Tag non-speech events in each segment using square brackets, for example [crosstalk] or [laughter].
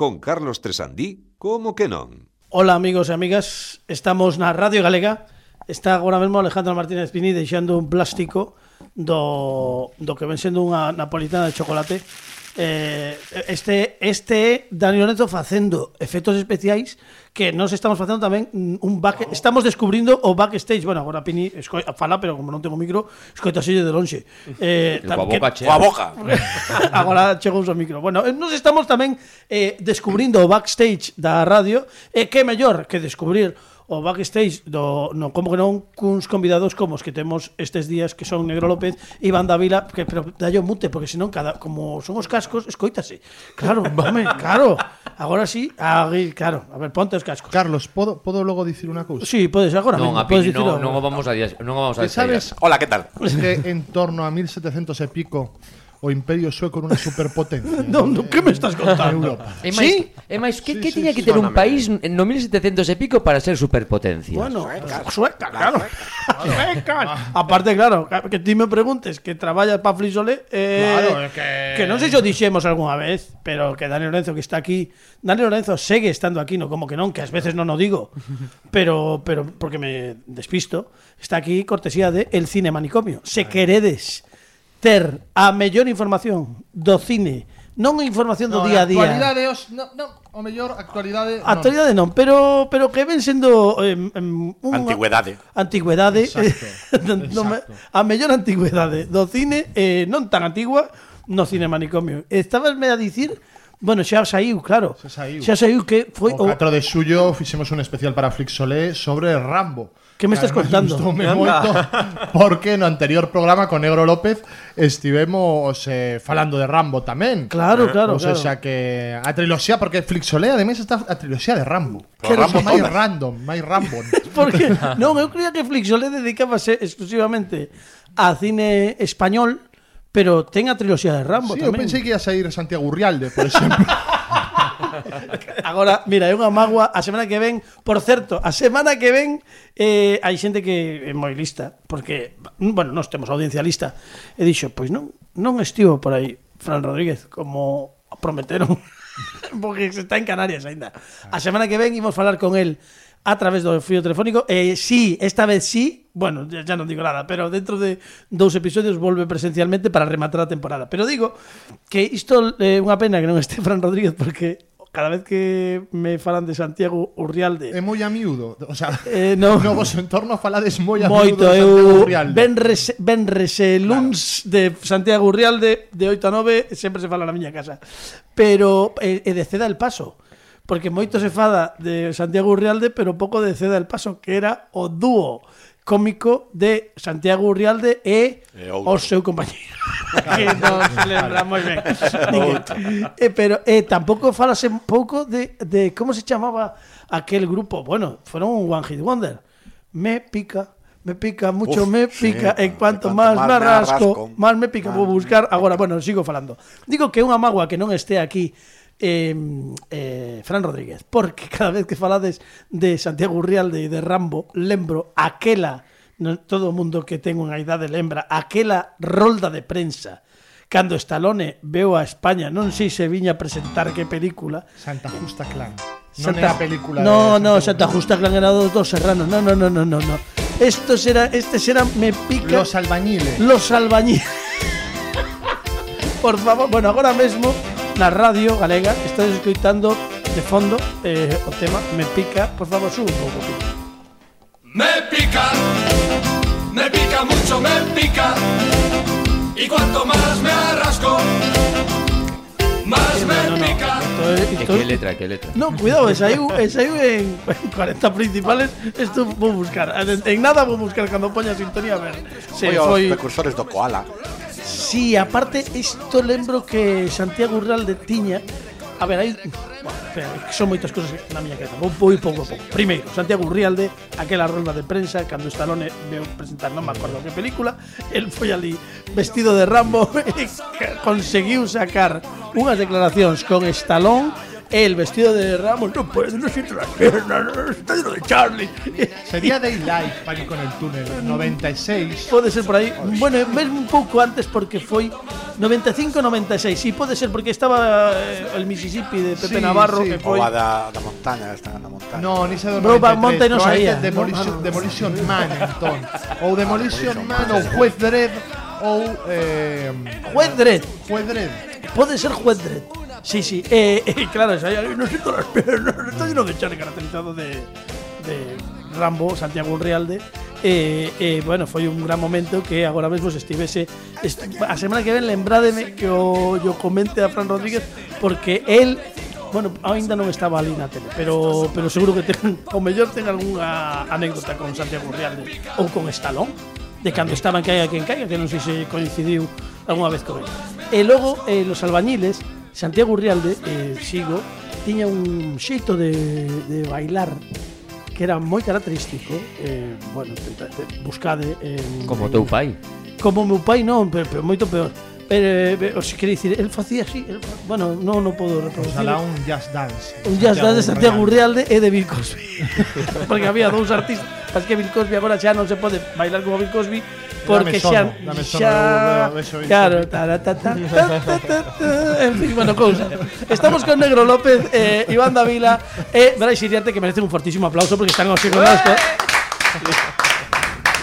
con Carlos Tresandí, como que non? Ola amigos e amigas, estamos na Radio Galega. Está agora mesmo Alejandro Martínez Pini deixando un plástico do, do que ven sendo unha napolitana de chocolate. Eh, este, este é Dani Lorenzo facendo efectos especiais que nos estamos facendo tamén un back, estamos descubrindo o backstage. Bueno, agora Pini escoi, fala, pero como non tengo micro, escoita xelle de lonxe. Eh, coa boca, que, Coa boca. agora chegou o micro. Bueno, eh, nos estamos tamén eh, descubrindo o backstage da radio e eh, que mellor que descubrir o backstage do, no como que non cuns convidados como os que temos estes días que son Negro López e Banda Vila, que, pero dallo mute, porque senón cada, como son os cascos, escoítase. Claro, [laughs] home, claro. Agora sí, aí, claro, a ver, ponte os cascos. Carlos, podo, podo logo dicir unha cousa? Sí, podes agora non, mismo, podes dicir non, non o vamos a non o vamos a sabes? Hola, que tal? Que en torno a 1700 e pico o imperio sueco era unha superpotencia. Non, non, que me estás contando? Europa. Máis, Sí? é máis que, Sí, que sí, tiña sí, que ter un país no 1700 e pico para ser superpotencia? Bueno, sueca, claro. Sueca. [laughs] Aparte, claro, que ti me preguntes que traballas para Flisole, eh, Claro, que- que non sei se o dixemos algunha vez, pero que Dani Lorenzo que está aquí, Dani Lorenzo segue estando aquí, no como que non, que ás veces non o digo, pero pero porque me despisto, está aquí cortesía de El Cine Manicomio. Se queredes ter a mellor información do cine non a información do no, día a día. Actualidade, os, no, no, o mellor actualidade. Actualidade non, non pero pero que ven sendo eh, um, unha antigüedade. Antigüedade. Exacto, [laughs] non, exacto. a mellor antigüedade do cine eh, non tan antigua no cine manicomio. Estabasme a dicir bueno, xa saiu, claro. Saiu que foi O 4 de xullo fixemos un especial para Flixolé sobre Rambo. Que me estás contando? gustoume moito porque no anterior programa con Negro López estivemos eh, falando de Rambo tamén. Claro, claro, Ou claro. seja que a triloxía porque Flixolé ademais está a triloxía de Rambo. Que Rambo máis random, máis Rambo. [laughs] Porque non, eu creía que Flixolé dedicábase exclusivamente a cine español, pero ten a triloxía de Rambo sí, tamén. eu pensei que ia sair Santiago Urrialde, por exemplo. [laughs] Agora, mira, é unha magua a semana que ven, por certo, a semana que ven eh, hai xente que é moi lista, porque, bueno, nós temos audiencia lista, e dixo, pois non, non estivo por aí Fran Rodríguez, como prometeron, [laughs] porque se está en Canarias ainda. A semana que ven imos falar con el a través do fío telefónico. E eh, sí, esta vez sí, bueno, ya, ya non digo nada, pero dentro de dous episodios volve presencialmente para rematar a temporada. Pero digo que isto é eh, unha pena que non este [laughs] Fran Rodríguez porque cada vez que me falan de Santiago Urrialde... É moi a miúdo, o sea, eh, no, [laughs] no vos entorno falades moi a moito, miúdo de Santiago Urrialde. Benrese, benrese luns claro. de Santiago Urrialde de 8 a 9 sempre se fala na miña casa. Pero e, eh, e de ceda el paso porque moito se fada de Santiago Urrialde, pero pouco de Ceda el Paso, que era o dúo cómico de Santiago Urrialde e, e outro. o seu compañeiro. [laughs] que non se lembra moi ben. [laughs] e, pero e, tampouco falase un pouco de, de como se chamaba aquel grupo. Bueno, foron un One Hit Wonder. Me pica, me pica mucho, Uf, me pica. Sí, en cuanto, en cuanto máis me arrasco, máis me pica. Vou buscar agora, bueno, sigo falando. Digo que unha magua que non estea aquí eh, eh, Fran Rodríguez Porque [laughs] cada vez que falades de Santiago Urrialde e de Rambo Lembro aquela no, Todo o mundo que ten unha idade lembra Aquela rolda de prensa Cando Stallone veo a España Non sei se viña a presentar que película Santa Justa Clan. Non Santa- é a película No, de no, Santa Justa Clan era dos, dos serranos. No, no, no, no, no, no. Estos era, este será me pica Los albañiles. los albañiles. [laughs] Por favor, bueno, agora mesmo na radio galega estás escoitando de fondo eh, o tema Me pica, por favor, sube un pouco. Pica. Me pica, me pica mucho, me pica. Y cuanto más me arrasco, más me No, no, pica. Esto é- E esto que é- letra, que letra. No, cuidado, esa aí, esa aí en, [laughs] en 40 principales Esto vou buscar En, en nada vou buscar cando poña a sintonía A ver se Foi os foi precursores do koala. Sí, aparte isto lembro que Santiago Urralde tiña A ver, hai bueno, espera, son moitas cousas na miña cabeza. Vou, vou pouco a pouco. Primeiro, Santiago Urrialde Aquela ronda de prensa Cando Stallone veu presentar Non me acordo que película El foi ali vestido de Rambo [laughs] E conseguiu sacar unhas declaracións con Stallone el vestido de Ramos, no puedo, no siento las piernas, está lleno de Charlie. Sería Daylight para ir con el túnel. 96. Pode ser por aí. Bueno, mesmo un pouco antes porque foi 95-96. Sí, pode ser porque estaba eh, el Mississippi de Pepe Sí, Navarro sí. que Ou foi a da, da montaña, están na montaña. No, ni se do Brokeback 93, Mountain non saía. Demolition, No, no. Demolition Man, entón. [laughs] Ou Demolition Man, ou Juez Dredd, ou eh, Juez Dredd. Juez Dredd. Pode ser Juez Dredd. Sí, sí, eh, eh, claro, xa, non siento las piernas, está lleno de Charlie caracterizado de, de Rambo, Santiago Unrealde, eh, eh, bueno, foi un gran momento que agora mesmo se estivese est a semana que ven lembrademe que o, yo comente a Fran Rodríguez porque él bueno, aínda non estaba ali na tele, pero pero seguro que ten, o mellor ten algunha anécdota con Santiago Realde ou con Estalón, de cando estaban caiga quen caiga, que non sei se coincidiu algunha vez con ele. E logo eh, los albañiles Santiago Urrialde, eh, sigo, tiña un xeito de, de bailar que era moi característico eh, bueno, te, te, buscade en, como teu pai. Como meu pai non, pero, pero moito peor. Pero, eh, pero, se quere dicir, el facía así el, bueno, non no podo reproducir Ojalá un jazz dance. Un jazz dance de Santiago Urrialde. E de Bill Cosby. [laughs] Porque había dous artistas. Pas que Bill Cosby agora xa non se pode bailar como Bill Cosby porque ya, ya claro, en fin, bueno, cousa. Estamos con Negro López, eh, Iván Davila e eh, Brais Iriarte que merecen un fortísimo aplauso porque están aquí con nosotros.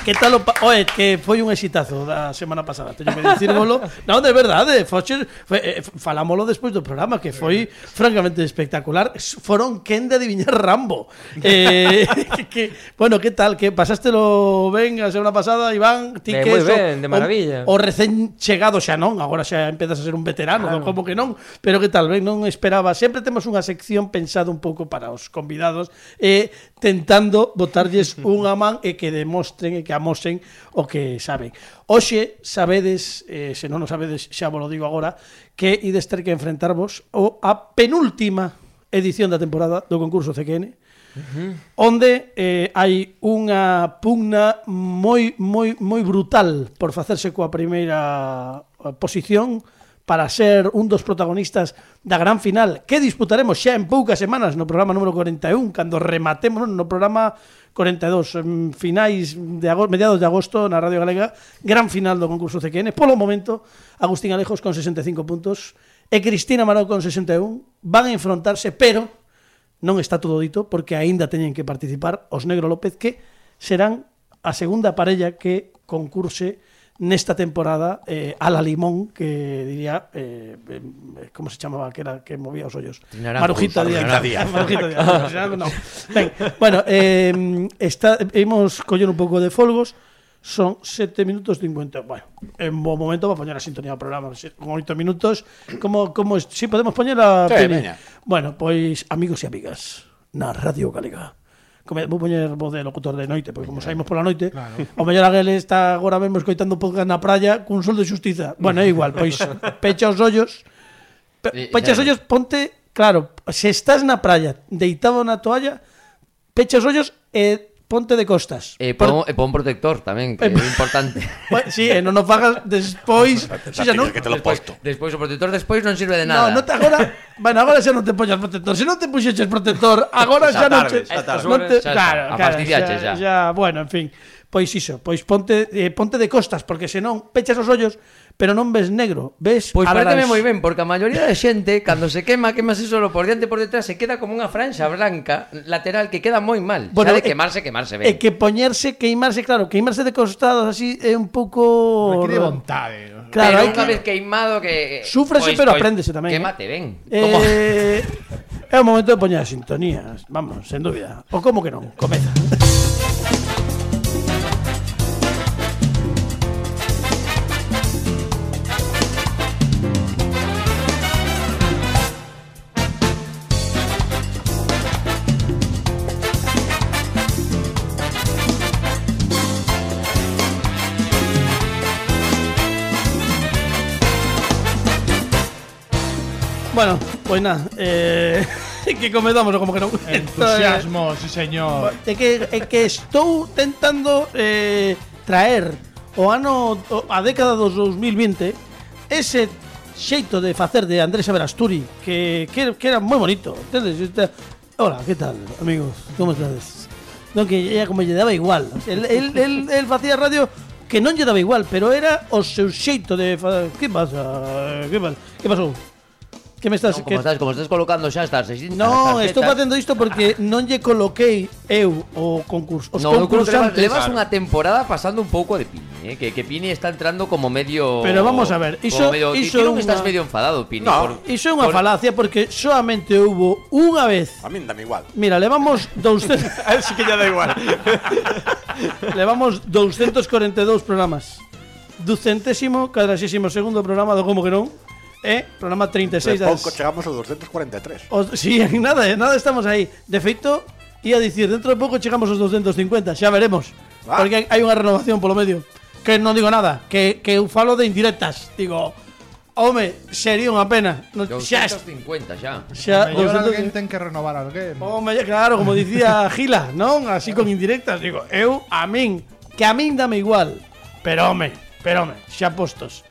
que tal o Oe, que foi un exitazo da semana pasada, teño que dicírmolo. Non, de verdade, Foxe, foi eh, falámolo despois do programa, que foi francamente espectacular. Foron quen de adiviñar Rambo. Eh, [laughs] que, bueno, que tal, que pasástelo ben a semana pasada, Iván? Ti eh, que moi ben, de maravilla. O, o recén chegado xa non, agora xa empezas a ser un veterano, claro. como que non, pero que tal, ben, non esperaba. Sempre temos unha sección pensada un pouco para os convidados. Eh, tentando botarlles unha man e que demostren e que amosen o que saben. Oxe, sabedes, eh, se non o sabedes xa vos lo digo agora, que ides ter que enfrentarvos o a penúltima edición da temporada do concurso CQN, Uh -huh. onde eh, hai unha pugna moi moi moi brutal por facerse coa primeira eh, posición para ser un dos protagonistas da gran final que disputaremos xa en poucas semanas no programa número 41 cando rematemos no programa 42 en finais de agosto, mediados de agosto na Radio Galega gran final do concurso CQN polo momento Agustín Alejos con 65 puntos e Cristina Marau con 61 van a enfrontarse pero non está todo dito porque aínda teñen que participar os Negro López que serán a segunda parella que concurse nesta temporada eh, a la limón que diría eh, eh, como se chamaba que era que movía os ollos. Trinarán Marujita Díaz. [laughs] Marujita Díaz no. ben, bueno eh, está, hemos coller un pouco de folgos. Son 7 minutos 50 bueno, en bo momento va poñer a sintonía do programa con 8 minutos. Como, como si podemos poñer a sí, Bueno, pois amigos e amigas na Radio Galega come, vou poñer voz de locutor de noite, porque como saímos pola noite, claro. o mellor a está agora mesmo escoitando podcast na praia cun sol de xustiza. Bueno, é igual, pois [laughs] pecha os ollos, pe, pecha os ollos, ponte, claro, se estás na praia deitado na toalla, pecha os ollos e ponte de costas. E pon, e pon protector tamén, que é importante. [laughs] bueno, si, sí, e non o fagas despois, [laughs] si xa non, que te lo despois, posto. despois o protector despois non sirve de nada. No, no te agora, bueno, agora xa non te poñas protector. Se non te puxeches protector, [laughs] agora xa, xa non te, non te, xa, claro, claro, xa, xa, xa, bueno, en fin. Pois iso, pois ponte eh, ponte de costas porque senón pechas os ollos pero non ves negro, ves Pois pues pareceme moi ben, porque a maioría da xente cando se quema, quemase solo por diante e por detrás, se queda como unha franxa branca lateral que queda moi mal. Bueno, Xa de quemarse, quemarse ben. E que poñerse, queimarse, claro, queimarse de costados así é un pouco Requiere vontade. Claro, pero hai que... unha vez queimado que Súfrese, pois, pero pois, apréndese tamén. Quémate eh. ben. Eh... [laughs] É o momento de poñer a sintonía, vamos, sen dúbida. O como que non, comeza. Bueno, pois nada, eh, [laughs] que comezamos o como que non. Entusiasmo, sí señor. É que, é que estou tentando eh, traer o ano o, a década dos 2020 ese xeito de facer de Andrés Averasturi que, que, que era moi bonito. Entendes? Este- Hola, que tal, amigos? Como estades? Non que era como lle daba igual. El, el, el, el facía radio que non lle daba igual, pero era o seu xeito de fa... Que pasa? Que pasa? Que pasou? Que me estás, non, como, estás como estás colocando xa estás No, estou facendo isto porque non lle coloquei eu o concurso os no, concursantes. Levas, levas unha temporada pasando un pouco de Pini, eh? que, que Pini está entrando como medio Pero vamos a ver, iso medio, iso una... estás medio enfadado Pini. No, por, iso é unha por... falacia porque solamente houve unha vez. A min dame igual. Mira, levamos [laughs] 200 A él sí que lle da igual. [laughs] levamos 242 programas. Ducentésimo, cadrasísimo segundo programa do Como que non É programa 36 De das... pouco chegamos ao 243. Os, sí, [laughs] nada, en nada estamos aí De feito, ia dicir, dentro de pouco chegamos aos 250 Xa veremos Ah. Porque hai unha renovación polo medio Que non digo nada, que, que eu falo de indirectas Digo, home, sería unha pena no, Xa, 250 xa. xa, 200 alguén ten que renovar alguén. Home, claro, como dicía [laughs] Gila, non? Así con indirectas, digo, eu a min, que a min dame igual. Pero home, pero home, xa postos.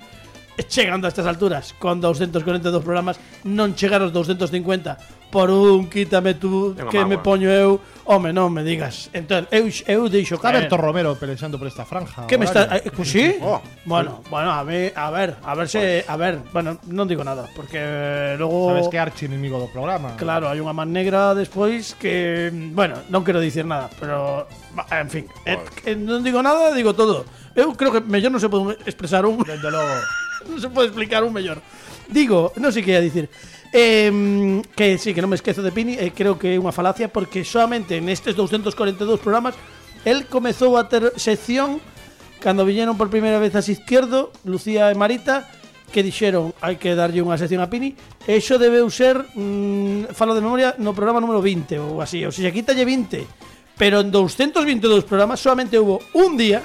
Chegando a estas alturas, con 242 programas, non chegar aos 250 por un quítame tú que me poño eu, home, non me digas. Entón, eu, eu deixo caer. Berto Romero pelexando por esta franja. Que me está, horaria. eh, pues sí? Oh. Bueno, bueno, a ver, a ver, a ver se, a ver, bueno, non digo nada, porque eh, logo Sabes que é archi inimigo do programa. Claro, hai unha man negra despois que, bueno, non quero dicir nada, pero en fin, eh, que non digo nada, digo todo. Eu creo que mellor non se pode expresar un Desde logo. [laughs] non se pode explicar un mellor. Digo, non sei que ia dicir. Eh, que sí, que non me esquezo de Pini, eh, creo que é unha falacia porque solamente nestes 242 programas el comezou a ter sección cando viñeron por primeira vez as izquierdo, Lucía e Marita, que dixeron hai que darlle unha sección a Pini, e iso debeu ser, mmm, falo de memoria, no programa número 20 ou así, ou se quítalle 20, pero en 222 programas solamente hubo un día,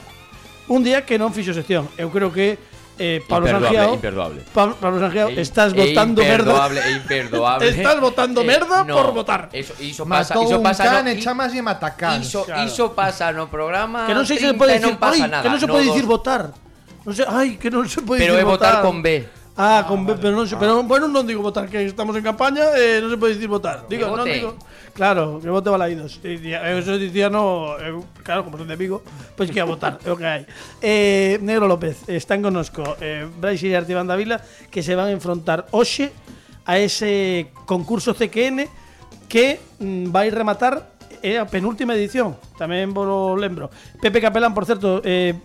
un día que non fixo sección. Eu creo que eh, Pablo Sangiao, imperdoable. Pablo, Pablo Sangiao, É estás é botando merda. imperdoable, É imperdoable. Estás botando merda por votar. Eso, iso pasa, Matou iso un pasa can no, e chamas e matacán. iso, claro. iso pasa no programa. Que non sei se 30 pode e decir, non pasa nada. que non se no pode dos- dicir votar. Non sei, ai, que non se pode Pero dicir é votar con B. Ah, con B, pero non se, pero bueno, non digo votar que estamos en campaña, eh, non se pode dicir votar. Digo, non digo. Claro, que vote Balaidos. E dicía- Eu eso dicía no, eu, claro, como son de pois que a votar, é que. Eh, Negro López, están conosco eh, Brais e Artibán da Vila que se van a enfrontar hoxe a ese concurso CQN que mm, vai rematar é a penúltima edición, tamén vos lembro. Pepe Capelán, por certo, eh,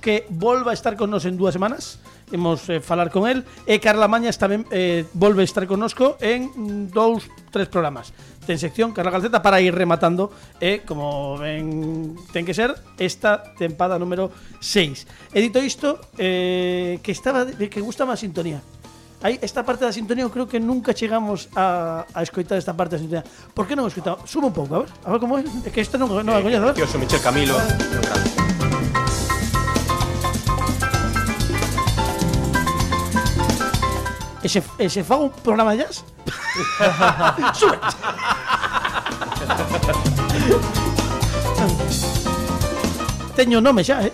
que volva a estar con nos en dúas semanas. Imos eh, falar con el e Carla Mañas tamén eh, volve a estar connosco en mm, dous, tres programas. Ten sección Carla Calceta para ir rematando e como ven ten que ser esta tempada número 6. E dito isto, eh, que estaba que gustaba a sintonía. Aí, esta parte da sintonía eu creo que nunca chegamos a, a escoitar esta parte da sintonía. Por que non escoitamos? Sube un pouco, a ver, a ver como é. É que esta non, non a coñezo, a ver. Soy Michel Camilo. E se, e se fago un programa de jazz? [laughs] Sube. Teño nome xa, eh?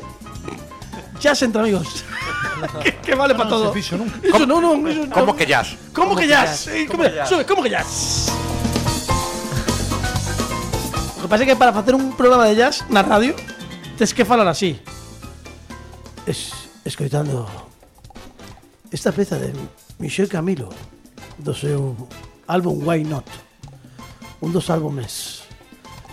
Jazz entre amigos. [laughs] que, que vale para todo. fixo nunca. Iso non, non, iso non. Como que jazz? ¿Cómo que jazz? Eh, ¿Cómo, sube, ¿cómo que jazz? Lo que pasa é que para facer un programa de jazz na radio tes que falar así. Es, escoitando esta peza de Michel Camilo do seu álbum Why Not. Un dos álbumes.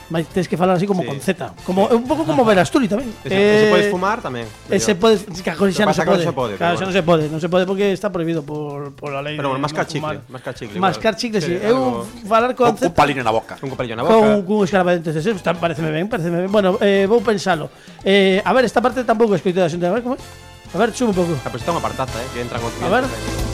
Mas tens que falar así como Sí. con Z. Como, un pouco como Verasturi tamén. Se, se Eh, puedes fumar tamén. eh, se pode, claro, xa non pasa se pode. se pode, Claro, pero xa non se pode, non se pode porque está prohibido por, por la lei. Pero bueno, mascar chicle, mascar chicle. Mascar chicle, sí. Sí, Eu algo- falar con Un, un palín na boca. Un palillo na boca. con cun escarabadentes de está, pareceme ben, pareceme ben. Bueno, eh, vou pensalo. Eh, a ver, esta parte tampouco escoitei da xente. A ver, como é? A ver, sube un pouco. Ah, pues está unha apartaza, eh, que entra con A ver.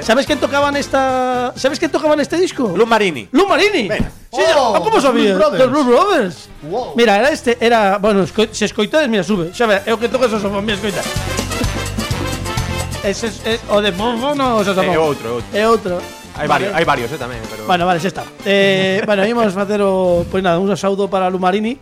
¿Sabes quién tocaba en esta ¿Sabes quién tocaba en este disco? Lu Marini. Lu Marini. Venga. Sí, Oh, ah, ¿Cómo sabías? Los Blues Brothers. Wow. Mira, era este, era, bueno, esco, se escoitades, mira, sube. Xa ve, eu que toco esos sofón, mira, escoita. Ese es, es o de no, o sea, É outro, é outro. É outro. Hai varios, hai varios, eh, tamén, pero Bueno, vale, xa está. Eh, [laughs] bueno, ímos facer o, pois nada, un saúdo para Lu Marini.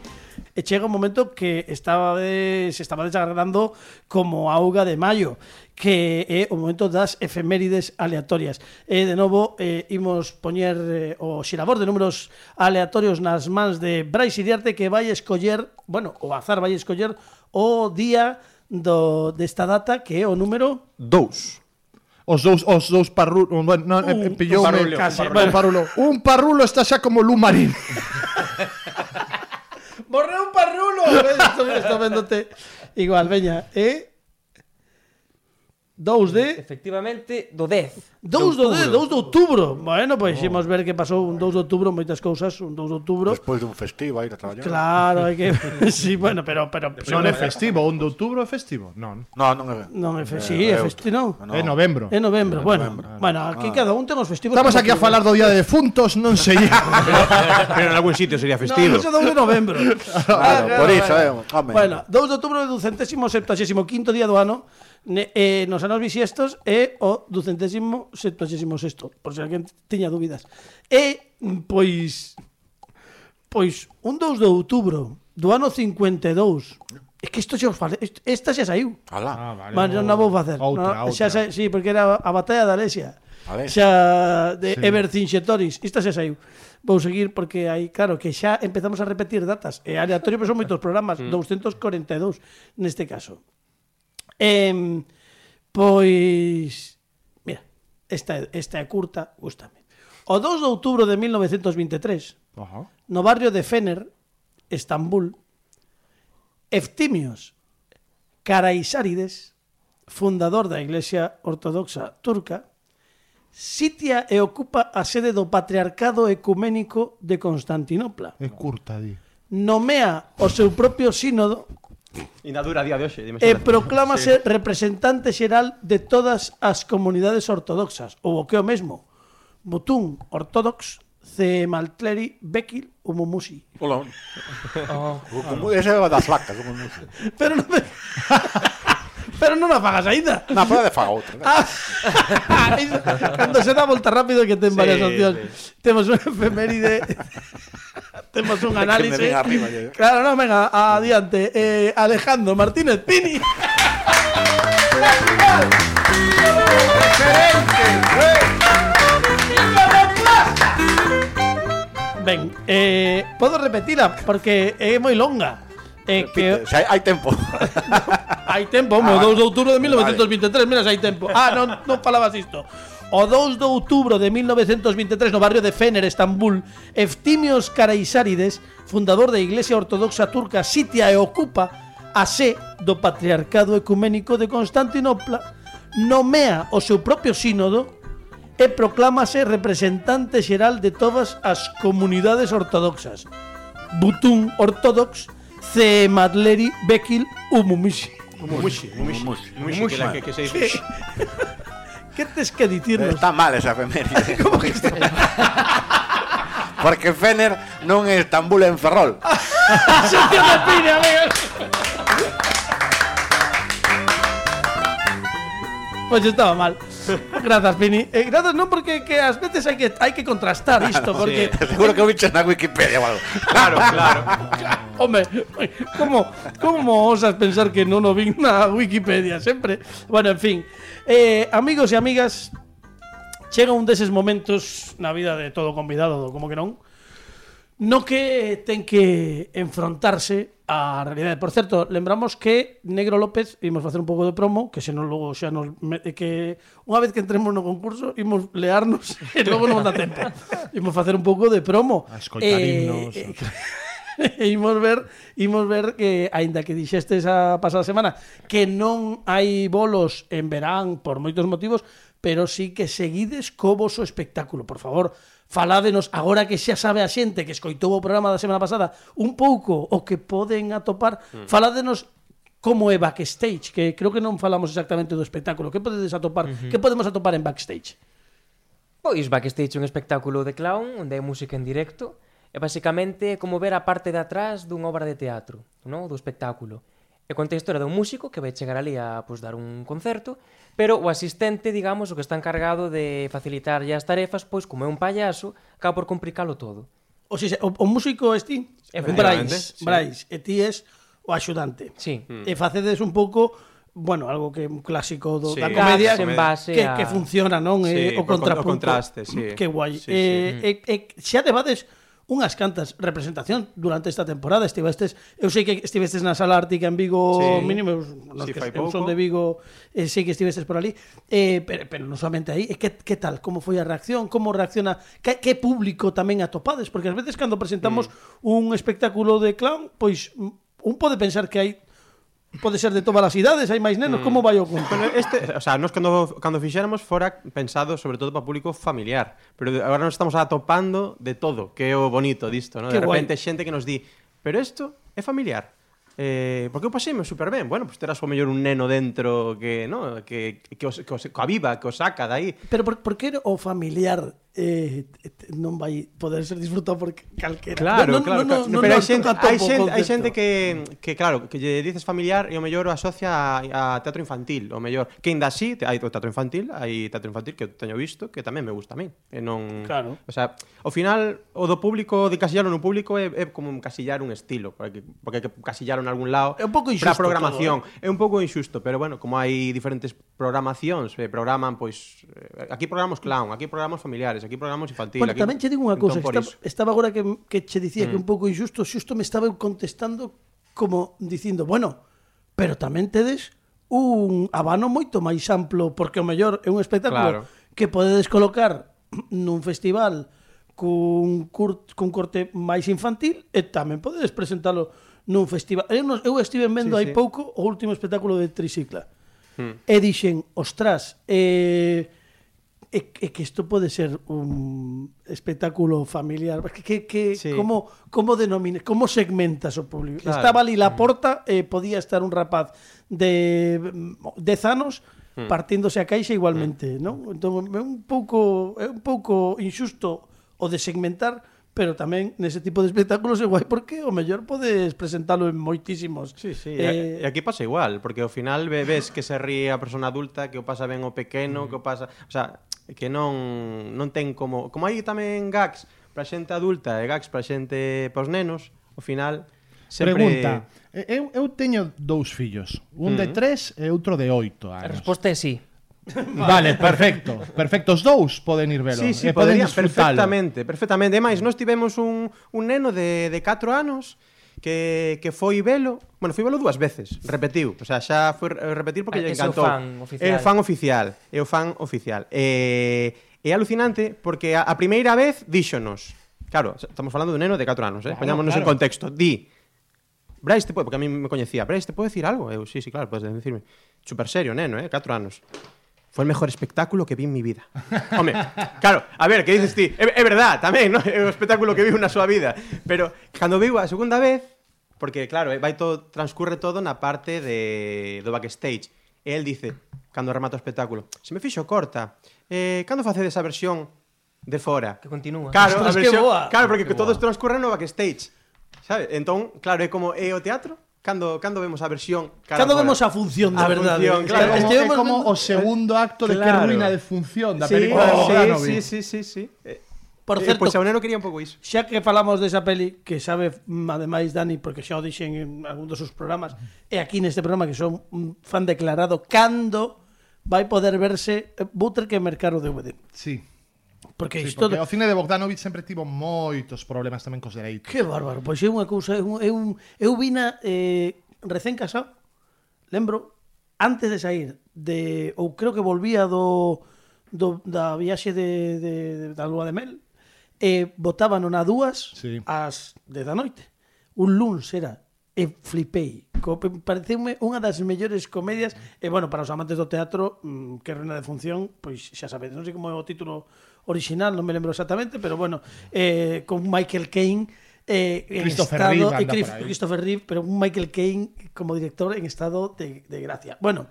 e chega un momento que estaba de, se estaba desagradando como auga de maio que é o momento das efemérides aleatorias. E, de novo, eh, imos poñer eh, o xirabor de números aleatorios nas mans de Brais Iriarte que vai escoller, bueno, o azar vai escoller o día do, desta data que é o número 2 os dous os dous parrulos, bueno, no, un, eh, pillou un parulo, un, parulo. Un parrulo está xa como lumarín. [laughs] Morreu rulo! [laughs] Estoy viéndote. Igual, veña, ¿eh? 2 de... Eh, efectivamente, do 10. 2 do 10, 2 de outubro. Bueno, pois pues, oh. imos ver que pasou un 2 de outubro, moitas cousas, un 2 de outubro. Despois dun festivo aí a traballar. Claro, hai que... [laughs] sí, bueno, pero... pero non é festivo, un de outubro é festivo? Non. Non, non é. Non é festivo, sí, é festivo, non. No. É novembro. É novembro, bueno. Novembro. Bueno, aquí ah. cada un ten os festivos. Estamos aquí a falar do día de defuntos, non sei. [laughs] pero, pero en algún sitio sería festivo. Non, iso 2 de novembro. claro, ah, por iso, eh. Bueno, 2 de outubro é do centésimo septaxésimo quinto día do ano ne, eh, nos anos bisiestos é o ducentésimo septuagésimo sexto, por se alguén tiña dúbidas. E, pois, pois, un 2 de outubro do ano 52, É que isto xa os falei, esta xa saiu. Alá. Ah, vale. Mas non a vou facer. Outra, no, outra. Xa, sí, porque era a batalla da Alesia. A. Xa de sí. Evercinxetoris, esta xa saiu. Vou seguir porque aí, claro, que xa empezamos a repetir datas. É aleatorio, pero son moitos programas, mm. 242 neste caso. Eh, pois mira, esta esta é curta, gustame. O 2 de outubro de 1923, uh -huh. no barrio de Fener, Estambul, Eftimios Karaisárides, fundador da Iglesia Ortodoxa Turca, sitia e ocupa a sede do Patriarcado Ecuménico de Constantinopla. É curta, di. Nomea o seu propio sínodo Inadura dura a día de hoxe, dime eh, E proclámase sí. representante xeral de todas as comunidades ortodoxas, ou o que é o mesmo, Butún Ortodox de Maltleri Bekil Umumusi. Hola. Oh, [laughs] Esa é das vacas, o Mumusi. Pero non me... [laughs] Pero non a fagas aínda. Na pode faga outra. [laughs] Ah, [laughs] Cando se dá volta rápido que ten varias opcións. Temos unha efeméride [laughs] Temos un ven arriba, yo. Claro, no, venga, adiante eh, Alejandro Martínez Pini Ben, eh, podo repetila porque é moi longa Eh, é que... Xa, hai tempo. [laughs] hai ah, tempo, ah, o 2 de outubro de 1923, vale. mira, xa hai tempo. Ah, non, non falabas isto. O 2 de outubro de 1923 no barrio de Fener, Estambul, Eftimios Karaisárides, fundador da Iglesia Ortodoxa Turca, sitia e ocupa a sé do Patriarcado Ecuménico de Constantinopla, nomea o seu propio sínodo e proclámase representante xeral de todas as comunidades ortodoxas. Butún ortodox Cemadleri, Bekil, Umumishi. Que, la que, que se dice. [laughs] Que tes que dicirnos? Está mal esa efeméride. [laughs] Como que está? [laughs] Porque Fener non é Estambul en Ferrol. De amigos. Pois estaba mal. [laughs] Grazas, Pini. Eh, grazas non porque que ás veces hai que hai que contrastar [laughs] isto, porque Seguro que o bicho na Wikipedia ou algo. [laughs] Claro, claro. Home, como, como osas pensar que non o vin na Wikipedia sempre? Bueno, en fin. Eh, amigos e amigas, chega un deses momentos na vida de todo convidado, como que non, no que ten que enfrontarse á realidade. Por certo, lembramos que Negro López imos facer un pouco de promo, que senón logo xa nos que unha vez que entremos no concurso imos learnos [laughs] e logo non dá tempo. Imos facer un pouco de promo. A escoitar eh, himnos. Eh, [laughs] e imos ver, imos ver que aínda que dixeste esa pasada semana que non hai bolos en verán por moitos motivos, pero sí que seguides co voso espectáculo. Por favor, faládenos agora que xa sabe a xente que escoitou o programa da semana pasada un pouco o que poden atopar, mm. faládenos como é backstage, que creo que non falamos exactamente do espectáculo. Que podedes atopar? Uh -huh. Que podemos atopar en backstage? Pois backstage é un espectáculo de clown onde hai música en directo e basicamente como ver a parte de atrás dunha obra de teatro, no? do espectáculo. E conta a historia dun músico que vai chegar ali a pues, dar un concerto, pero o asistente, digamos, o que está encargado de facilitar as tarefas, pois como é un payaso, acaba por complicalo todo. O, si, o, o músico es ti, un Brais, sí. Brais, e ti es o axudante. Sí. Mm. E facedes un pouco bueno, algo que é un clásico do, sí, da comedia en base que, a... que funciona, non? Sí, eh, o, contrapunto, o contraste, sí. Que guai. Sí, eh, sí. Eh, eh, xa debades unhas cantas representación durante esta temporada. Estivestes, eu sei que estivestes na Sala Ártica en Vigo, sí. mínimo, eu, sí, que eu son de Vigo, eh, sei que estivestes por ali, eh, pero, pero non solamente aí, eh, que, que tal, como foi a reacción, como reacciona, que, que público tamén atopades, porque ás veces cando presentamos mm. un espectáculo de clown, pois un pode pensar que hai Pode ser de todas as idades, hai máis nenos, mm. como vai o conto? Pero este, o sea, nós cando, cando fixéramos fora pensado sobre todo para público familiar, pero agora nos estamos atopando de todo, que é o bonito disto, ¿no? De repente xente que nos di, pero isto é familiar. Eh, porque eu paseime super ben. Bueno, pues terás o mellor un neno dentro que, no, que que os, que os, que aviva, que os saca dai. Pero por, por que o familiar eh, non vai poder ser disfrutado por calquera. Claro, non, claro, non, non, pero hai xente, hai xente, hai xente que, que claro, que lle dices familiar e o mellor o asocia a, a teatro infantil, o mellor. Que ainda así, te, hai o teatro infantil, hai teatro infantil que teño visto que tamén me gusta a min. E non, claro. O sea, ao final o do público, de casillar no público é, é como casillar un estilo, porque porque hai que casillar en algún lado. É un pouco injusto. Para programación, todo, eh? é un pouco injusto, pero bueno, como hai diferentes programacións, eh, programan pois eh, aquí programamos clown, aquí programamos familiares, aquí programamos infantil. Bueno, aquí... tamén che digo unha cousa, entón, está, estaba agora que, que che dicía mm. que un pouco injusto, xusto me estaba contestando como dicindo, bueno, pero tamén tedes un abano moito máis amplo, porque o mellor é un espectáculo claro. que podedes colocar nun festival cun, cur, cun corte máis infantil e tamén podedes presentalo nun festival. Eu, non, eu estive vendo sí, hai sí. pouco o último espectáculo de Tricicla. Hmm. E dixen, ostras, eh, É, é que isto pode ser un espectáculo familiar. Que, que, que sí. como, como denomina, como segmentas o público? Claro. Estaba ali mm. la porta, eh, podía estar un rapaz de mm, 10 anos mm. partíndose a caixa igualmente, mm. non? Entón é un pouco é un pouco injusto o de segmentar, pero tamén nese tipo de espectáculos é guai porque o mellor podes presentalo en moitísimos. Sí, sí, eh... e aquí pasa igual, porque ao final ves que se ríe a persona adulta, que o pasa ben o pequeno, mm. que o pasa, o sea, que non, non ten como... Como hai tamén gags para xente adulta e gags para xente para os nenos, ao final... Sempre... Pregunta, eu, eu teño dous fillos, un de tres e outro de oito anos. A resposta é sí. [laughs] Vale, perfecto. Perfecto, os dous poden ir velo. Sí, sí, e poden perfectamente, perfectamente. E máis, nós tivemos un, un neno de, de 4 anos que, que foi velo, bueno, foi velo dúas veces, repetiu, o sea, xa foi repetir porque ah, lle encantou. É o fan oficial. É fan oficial, é o fan oficial. Eh, é alucinante porque a, a primeira vez díxonos, claro, estamos falando un neno de 4 anos, eh? Claro, poñámonos claro. en contexto, di, Brais, te pode, porque a mí me coñecía, Brais, te pode decir algo? Eu, sí, sí, claro, podes decirme. Super serio, neno, eh? 4 anos. Fue el mejor espectáculo que vi en mi vida. Hombre, claro, a ver, que dices ti? É, é verdad, tamén, non? É o espectáculo que vi na súa vida. Pero cando viu a segunda vez, porque claro, eh, vai todo, transcurre todo na parte de, do backstage. E el dice, cando remata o espectáculo, se me fixo corta, eh, cando facedes a versión de fora? Que continúa. Claro, [laughs] Ostras, a versión, boa. claro porque que todo transcurre no backstage. Sabe? Entón, claro, é como é o teatro, Cando, cando vemos a versión cara Cando vemos a función, de A verdade. función, claro. Claro, como, é Estivemos como o segundo acto de que Claro. ruína de función da película de Bogdanovich. sí, sí, sí, sí, sí. Eh, Por eh, certo, pois a quería un pouco iso. xa que falamos desa peli que sabe mm, ademais Dani porque xa o dixen en algún dos seus programas e aquí neste programa que son un fan declarado cando vai poder verse eh, vou ter que mercar o DVD Sí. Porque sí, isto porque o cine de Bogdanovich sempre tivo moitos problemas tamén cos dereitos. Que bárbaro, pois é unha cousa, é un, é un eu vina eh recén casado, lembro, antes de sair de ou creo que volvía do, do da viaxe de, de, de da lúa de mel, e botaban na dúas sí. ás 10 da noite. Un luns era e flipei. Pareceume unha das mellores comedias e, bueno, para os amantes do teatro mm, que reina de función, pois xa sabedes, non sei como é o título original, non me lembro exactamente, pero bueno, eh, con Michael Caine eh, en Christopher estado Reeve, eh, y Christopher Reeve, pero un Michael Caine como director en estado de, de gracia. Bueno,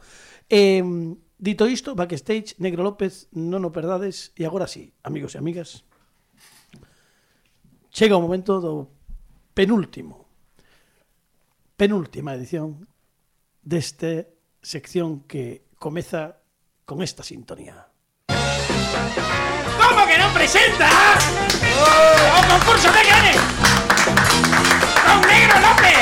eh, dito isto, backstage, Negro López, non o perdades, e agora sí, amigos e amigas, chega o momento do penúltimo, penúltima edición deste sección que comeza con esta sintonía. ¿Cómo que no presenta? ¡Oh! ¡Un concurso de ¡Con Negro López!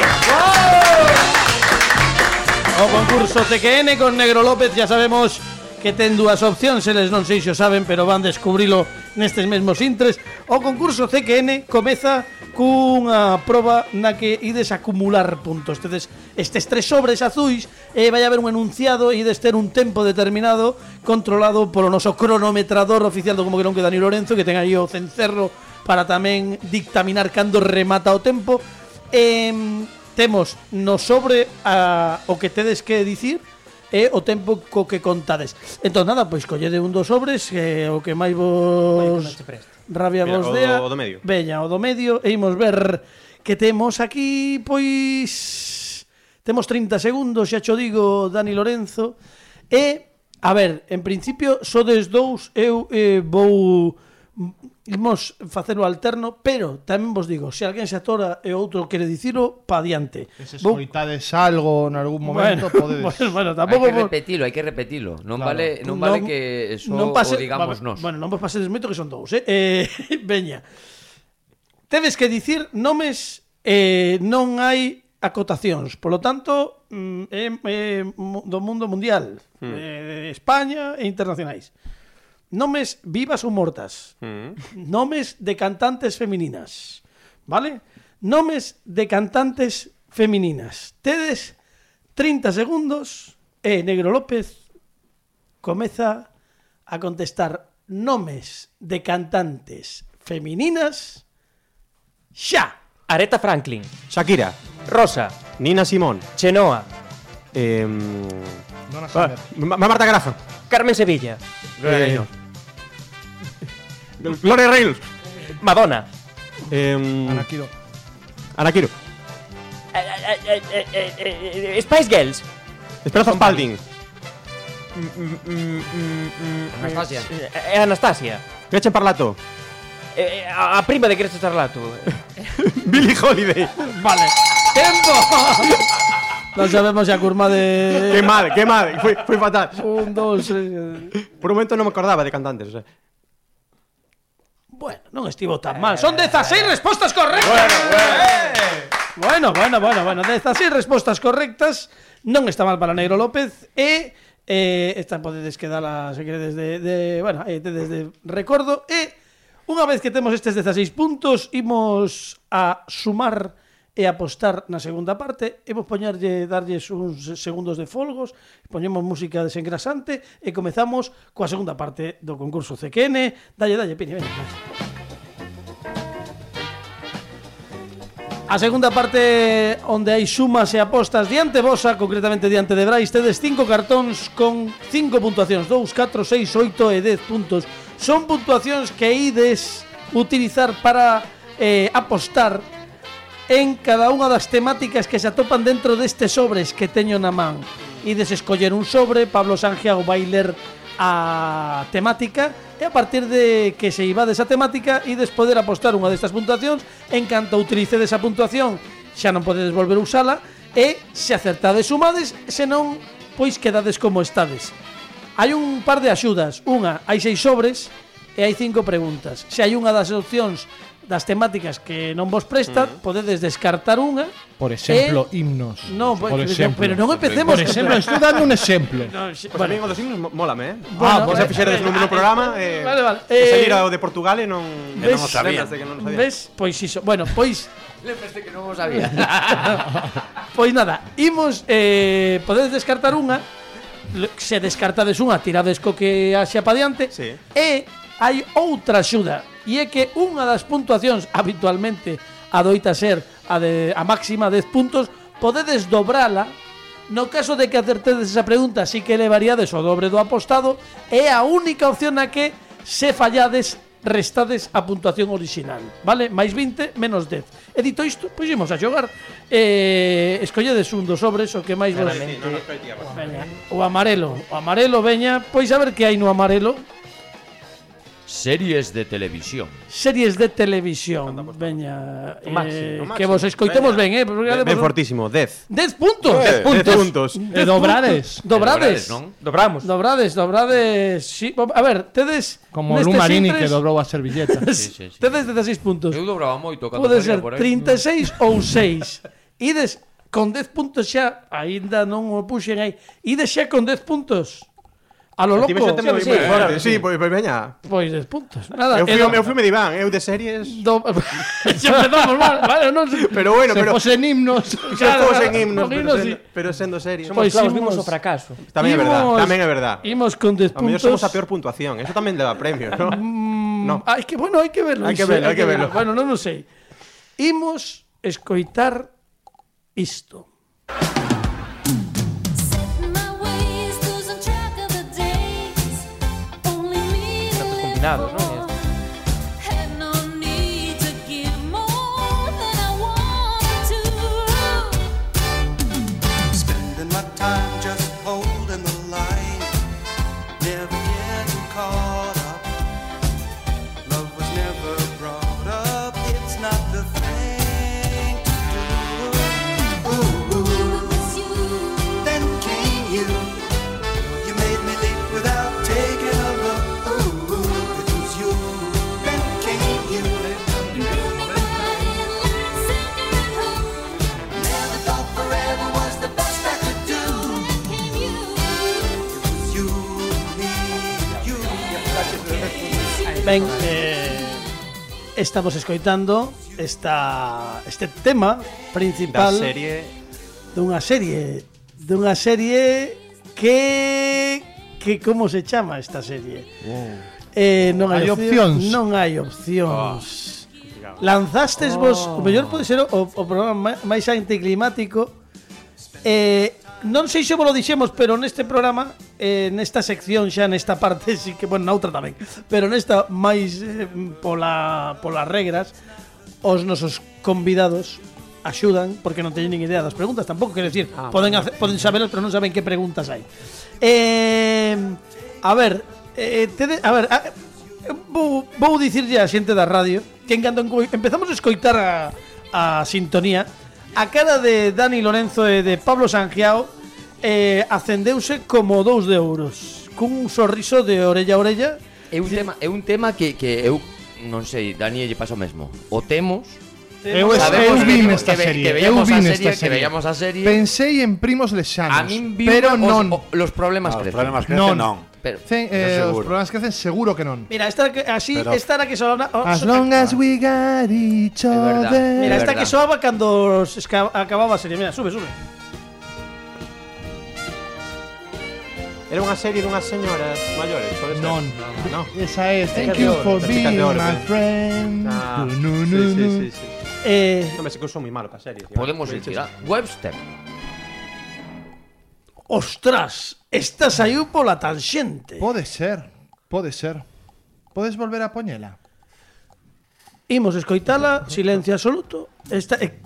¡Oh! O concurso TQN con Negro López, ya sabemos que ten dúas opcións, eles non sei se o saben, pero van descubrilo nestes mesmos intres. O concurso CQN comeza cunha proba na que ides acumular puntos. Tedes estes tres sobres azuis e vai haber un enunciado e ides ter un tempo determinado controlado polo noso cronometrador oficial do Como que non que Dani Lorenzo, que ten aí o cencerro para tamén dictaminar cando remata o tempo. Eh, temos no sobre a, o que tedes que dicir e o tempo co que contades. Entón, nada, pois collede un dos sobres, que eh, o que máis vos rabia Mira, vos dea. O do medio. Veña, o do medio, e imos ver que temos aquí, pois... Temos 30 segundos, xa cho digo, Dani Lorenzo. E, a ver, en principio, sodes dous, eu eh, vou imos facelo alterno, pero tamén vos digo, se alguén se atora e outro quere dicilo, pa diante. Se escoitades algo en algún momento, bueno, [laughs] podedes... Bueno, bueno, tampouco... Hai que repetilo, hai que repetilo. Non claro. vale, non vale non, que eso non pase, o digamos vamos, nos. Bueno, non vos pasedes moito que son dous, eh? eh [laughs] veña. Tedes que dicir nomes eh, non hai acotacións. Por lo tanto, é, mm, é eh, eh, do mundo mundial, hmm. eh, España e internacionais. Nomes vivas ou mortas. Mm. Nomes de cantantes femininas. ¿Vale? Nomes de cantantes femininas. Tedes 30 segundos e Negro López comeza a contestar nomes de cantantes femininas xa. Aretha Franklin, Shakira, Rosa, Nina Simón, Chenoa, eh, Donna Summer. Ma- Marta Graham, Carmen Sevilla, eh, Gloria Reynolds, Madonna, eh, Ana Quiro. Ana Quiro, eh, eh, eh, eh, eh, eh, Spice Girls, Esperanza Spalding, Anastasia. eh, eh, Anastasia, Gretchen Parlato, eh, eh, a a prima de Grecia Charlato, [laughs] Billie Holiday. Vale. Tempo. non sabemos xa curma de Qué mal, qué mal, fue, fue fatal. un, dos, tres. Por un momento non me acordaba de cantantes. O sea. Bueno, non estivo tan eh, mal. Son 16 respostas correctas. Bueno, bueno. Eh. Bueno, bueno, bueno, 16 respostas correctas. Non está mal para Negro López e eh, esta podedes quedala se queredes de, de bueno, eh, desde recordo e unha vez que temos estes 16 puntos imos a sumar e apostar na segunda parte e vos poñerlle darlles uns segundos de folgos, poñemos música desengrasante e comezamos coa segunda parte do concurso CQN. Dalle, dalle, Pini, veña. A segunda parte onde hai sumas e apostas diante vosa, concretamente diante de Brais, tedes cinco cartóns con cinco puntuacións, 2, 4, 6, 8 e 10 puntos. Son puntuacións que ides utilizar para eh, apostar en cada unha das temáticas que se atopan dentro destes sobres que teño na man. Ides escoller un sobre, Pablo Sangiago vai ler a temática e a partir de que se iba desa temática ides poder apostar unha destas puntuacións. En canto utilicedes a puntuación xa non podedes volver a usala e se acertades sumades senón pois quedades como estades. Hai un par de axudas. Unha hai seis sobres e hai cinco preguntas. Se hai unha das opcións das temáticas que non vos prestan, mm. podedes descartar unha. Por exemplo, e... himnos. No, por, por exemplo. pero non empecemos. Por exemplo, estou dando un exemplo. [laughs] No, xe, pues bueno. a mí dos himnos mólame, eh? Ah, bueno, ah, vos eh, fixeredes no meu programa, [laughs] eh, vale, vale. Eh, seguir ao de Portugal e non, ves, non o sabía. Que non sabía. Ves? Pois iso. Bueno, pois... [laughs] Lembraste que non o sabía. pois nada, imos... Eh, podedes descartar unha, se descartades unha, tirades co que haxa pa diante, sí. e hai outra axuda e é que unha das puntuacións habitualmente adoita ser a, de, a máxima 10 puntos podedes dobrala No caso de que acertedes esa pregunta, sí que levariades o dobre do apostado, é a única opción na que se fallades restades a puntuación original, vale? Mais 20, menos 10. E dito isto, pois imos a xogar. Eh, escolledes un dos sobres o que máis vos... O amarelo. O amarelo veña, pois a ver que hai no amarelo. Series de televisión. Series de televisión. Veña, eh, máximo, máximo. que vos escoitemos ben, eh, ben, ben fortísimo, 10. 10 puntos. 10 puntos. 10 puntos. E dobrades. Dobrades, non? Dobramos. Dobrades, dobrades. Si, sí. a ver, tedes como Lu Marini que dobrou a servilleta. [laughs] sí, sí, sí. Tedes 16 puntos. Eu dobraba moito cando Pode ser por aí. 36 ou 6. Ides con 10 puntos xa, aínda non o puxen aí. Ides xa con 10 puntos. A lo loco. Sí, sí, fuerte. sí, pois, pois veña. Pois des puntos. Nada, eu fui, eu fui Iván, eu de series. Do... [laughs] Xa empezamos mal, vale, non sei. Pero bueno, se pero fosen himnos. Se claro, fosen himnos, pero, sen, pero sendo series. Somos pois claros, imos o fracaso. Tamén é verdade, tamén é verdade. Imos con 10 puntos. somos a peor puntuación, eso tamén leva premio, ¿no? Mm, no. Ah, es que bueno, hai que verlo. Hai que verlo, hai que verlo. Bueno, non o sei. Imos escoitar isto. ¿no? Ben, eh, estamos escoitando esta, este tema principal da serie dunha serie dunha serie que que como se chama esta serie? Oh. Eh, non hai, hai opcións. opcións. Non hai opcións. Oh. Lanzastes oh. vos, o mellor pode ser o, o programa máis anticlimático eh, non sei se vos lo dixemos, pero neste programa, eh, nesta sección xa nesta parte, sí que, bueno, na outra tamén, pero nesta máis eh, pola, polas regras, os nosos convidados axudan porque non teñen nin idea das preguntas tampouco, quero decir, ah, poden, hacer, poden sabelas pero non saben que preguntas hai. Eh, a ver, eh, tede, a ver, a, vou, vou dicirlle a xente da radio que en cando empezamos a escoitar a, a sintonía a cara de Dani Lorenzo e de Pablo Sangiao eh, acendeuse como dous de euros cun sorriso de orella a orella É un tema, é un tema que, que eu non sei, Dani lle pasa o mesmo. O temos, Eu, eu sabemos que, vin que, esta ve- serie. que eu veíamos a vin serie, esta que serie. veíamos a serie. Pensei en primos lesanos. a min vi pero os, non. o- los problemas Ah, os crecen. problemas crecen, Non. non. Pero, Eso eh, os problemas que hacen seguro que non. mira, esta que, así, Pero- esta era que soaba o- As so- long as we got each verdad. other. Mira, esta verdad. que soaba cando se esca- acababa a serie Mira, sube, sube Era unha serie dunhas señoras maiores, pode ser? Non. No. Esa é Thank de you for las being chicas de oro, my eh. friend. Ah, No, no, sí, no, sí, no. sí, sí. eh, Non que eu son moi malo tío. podemos Sí, sí, sí. Webster. Ostras, esta saiu pola tanxente Pode ser. Pode ser. Podes volver a poñela? Imos escoitala, silencio absoluto Esta, eh,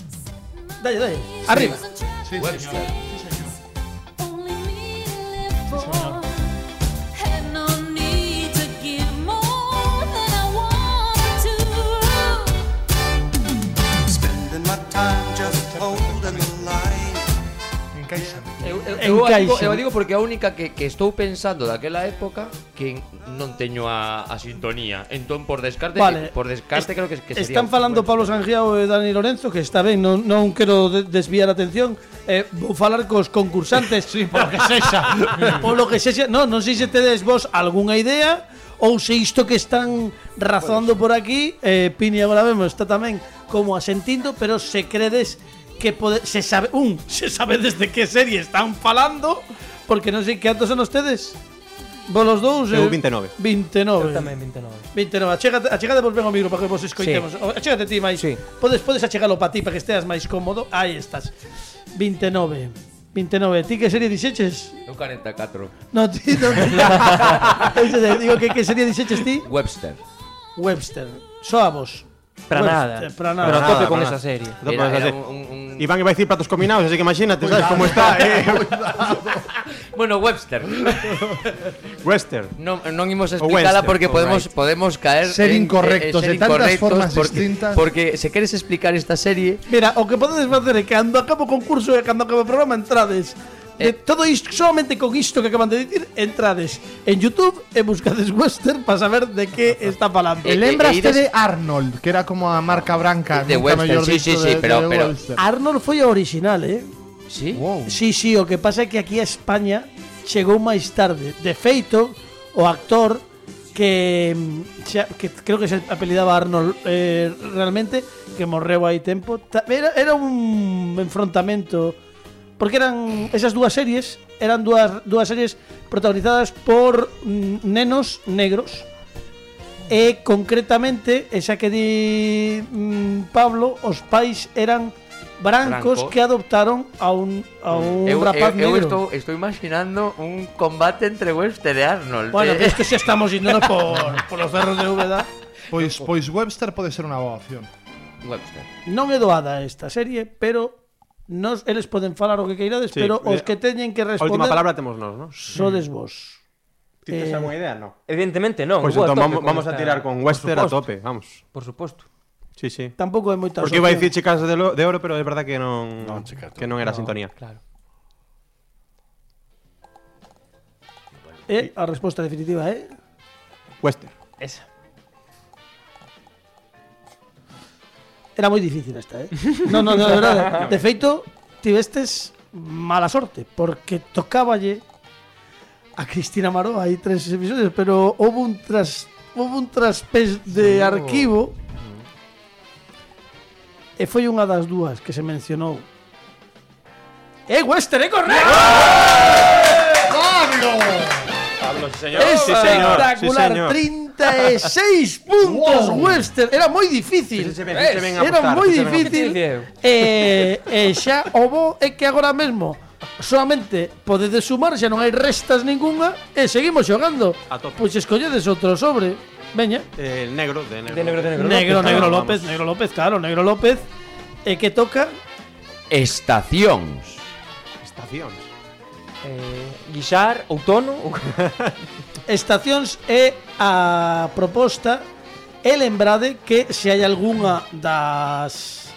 Dalle, dalle, arriba Webster. Spending my time just holding the line. Encaixa. eu, digo, eu digo porque a única que, que estou pensando daquela época que non teño a, a sintonía. Entón, por descarte, vale. por descarte creo que, que sería... Están falando Pablo Sangiao e Dani Lorenzo, que está ben, non, non quero desviar a atención. Eh, vou falar cos concursantes. [laughs] sí, polo que sexa. [laughs] polo que sexa. Non, non sei se tedes vos algunha idea ou se isto que están razonando pois. por aquí, eh, Pini agora vemos, está tamén como asentindo, pero se credes que pode, se sabe un, se sabe desde que serie están falando porque non sei que atos son ustedes Vos los dous Eu eh, 29. 29 Eu tamén 29. 29. Achégate, achégate vos ben o micro para que vos escoitemos. Sí. Achégate ti máis. Sí. Podes podes achegalo para ti para que esteas máis cómodo. Aí estás. 29. 29. Ti que serie dixeches? Eu 44. No, ti [laughs] de- digo que que serie dixeches ti? Webster. Webster. Soa vos. Para Webster, nada. Para Pero a nada. tope nada, con esa nada. serie. Era, era un, un, un- Iván iba a decir platos combinados, así que imagínate, ¿sabes cómo está? [laughs] Eh? Bueno, Webster. Western. Non, non imos explicala Webster, porque podemos right. podemos caer Ser en, incorrectos, ser de tantas incorrectos formas porque, distintas. Porque se queres explicar esta serie, Mira, o que podedes facer é que cando acabo o concurso e cando acabo o programa entrades De Eh. todo isto, solamente con isto que acaban de dicir, entrades en YouTube e buscades Western para saber de que [laughs] está falando. E Eh, lembraste eh, de Arnold, que era como a marca branca De Western, sí, sí, sí, de- pero- de pero- Western. Arnold foi a original, eh? Sí? Wow. Sí, sí, o que pasa é que aquí a España chegou máis tarde. De feito, o actor que, mm, que creo que se apelidaba Arnold eh, realmente, que morreu hai tempo, era, era un enfrontamento porque eran esas dúas series, eran dúas, dúas series protagonizadas por mm, nenos negros. E concretamente, esa que di mm, Pablo, os pais eran brancos Branco. que adoptaron a un, a mm. un eu, rapaz eu, negro. Eu estou, estou imaginando un combate entre Webster e Arnold. Bueno, eh? que xa estamos indo por, por os cerros de Úbeda. Pois, pois Webster pode ser unha boa opción. Webster. Non é doada esta serie, pero nos eles poden falar o que queirades, Sí, pero os que teñen que A responder última palabra temos nós, ¿no? sodes vos. Ti tes Eh, algunha idea? No. Evidentemente non. Pois a entón tope vamos, a tirar con Por Webster a tope, vamos. Por suposto. Sí, sí. Tampouco é moita Porque iba a dicir chicas de, lo- de oro, pero é verdad que non Non, chica, que non era sintonía. Claro. A resposta definitiva, é Webster. Esa. Era moi difícil esta, eh? Non, non, de verdade. [laughs] De feito, tivestes mala sorte, porque tocáballe a Cristina Maró hai tres episodios, pero houve un tras houve un traspés de arquivo e foi unha das dúas que se mencionou. Eh, Wester, é correcto! Pablo, sí, señor. Espectacular, Sí, señor. 36 [laughs] puntos Wester. Era moi difícil. Se ven, se ven Era moi difícil. apostar. E, e xa o bo é que agora mesmo solamente podedes sumar, xa non hai restas ningunha e seguimos xogando. Pois escolledes outro sobre. Veña. Eh, El negro, de negro. De negro, de negro. Negro, López, Negro vamos. López, Negro López, claro, Negro López. E que toca Estacións. Estacións. Eh, guixar, outono. [laughs] estacións é a proposta e lembrade que se hai algunha das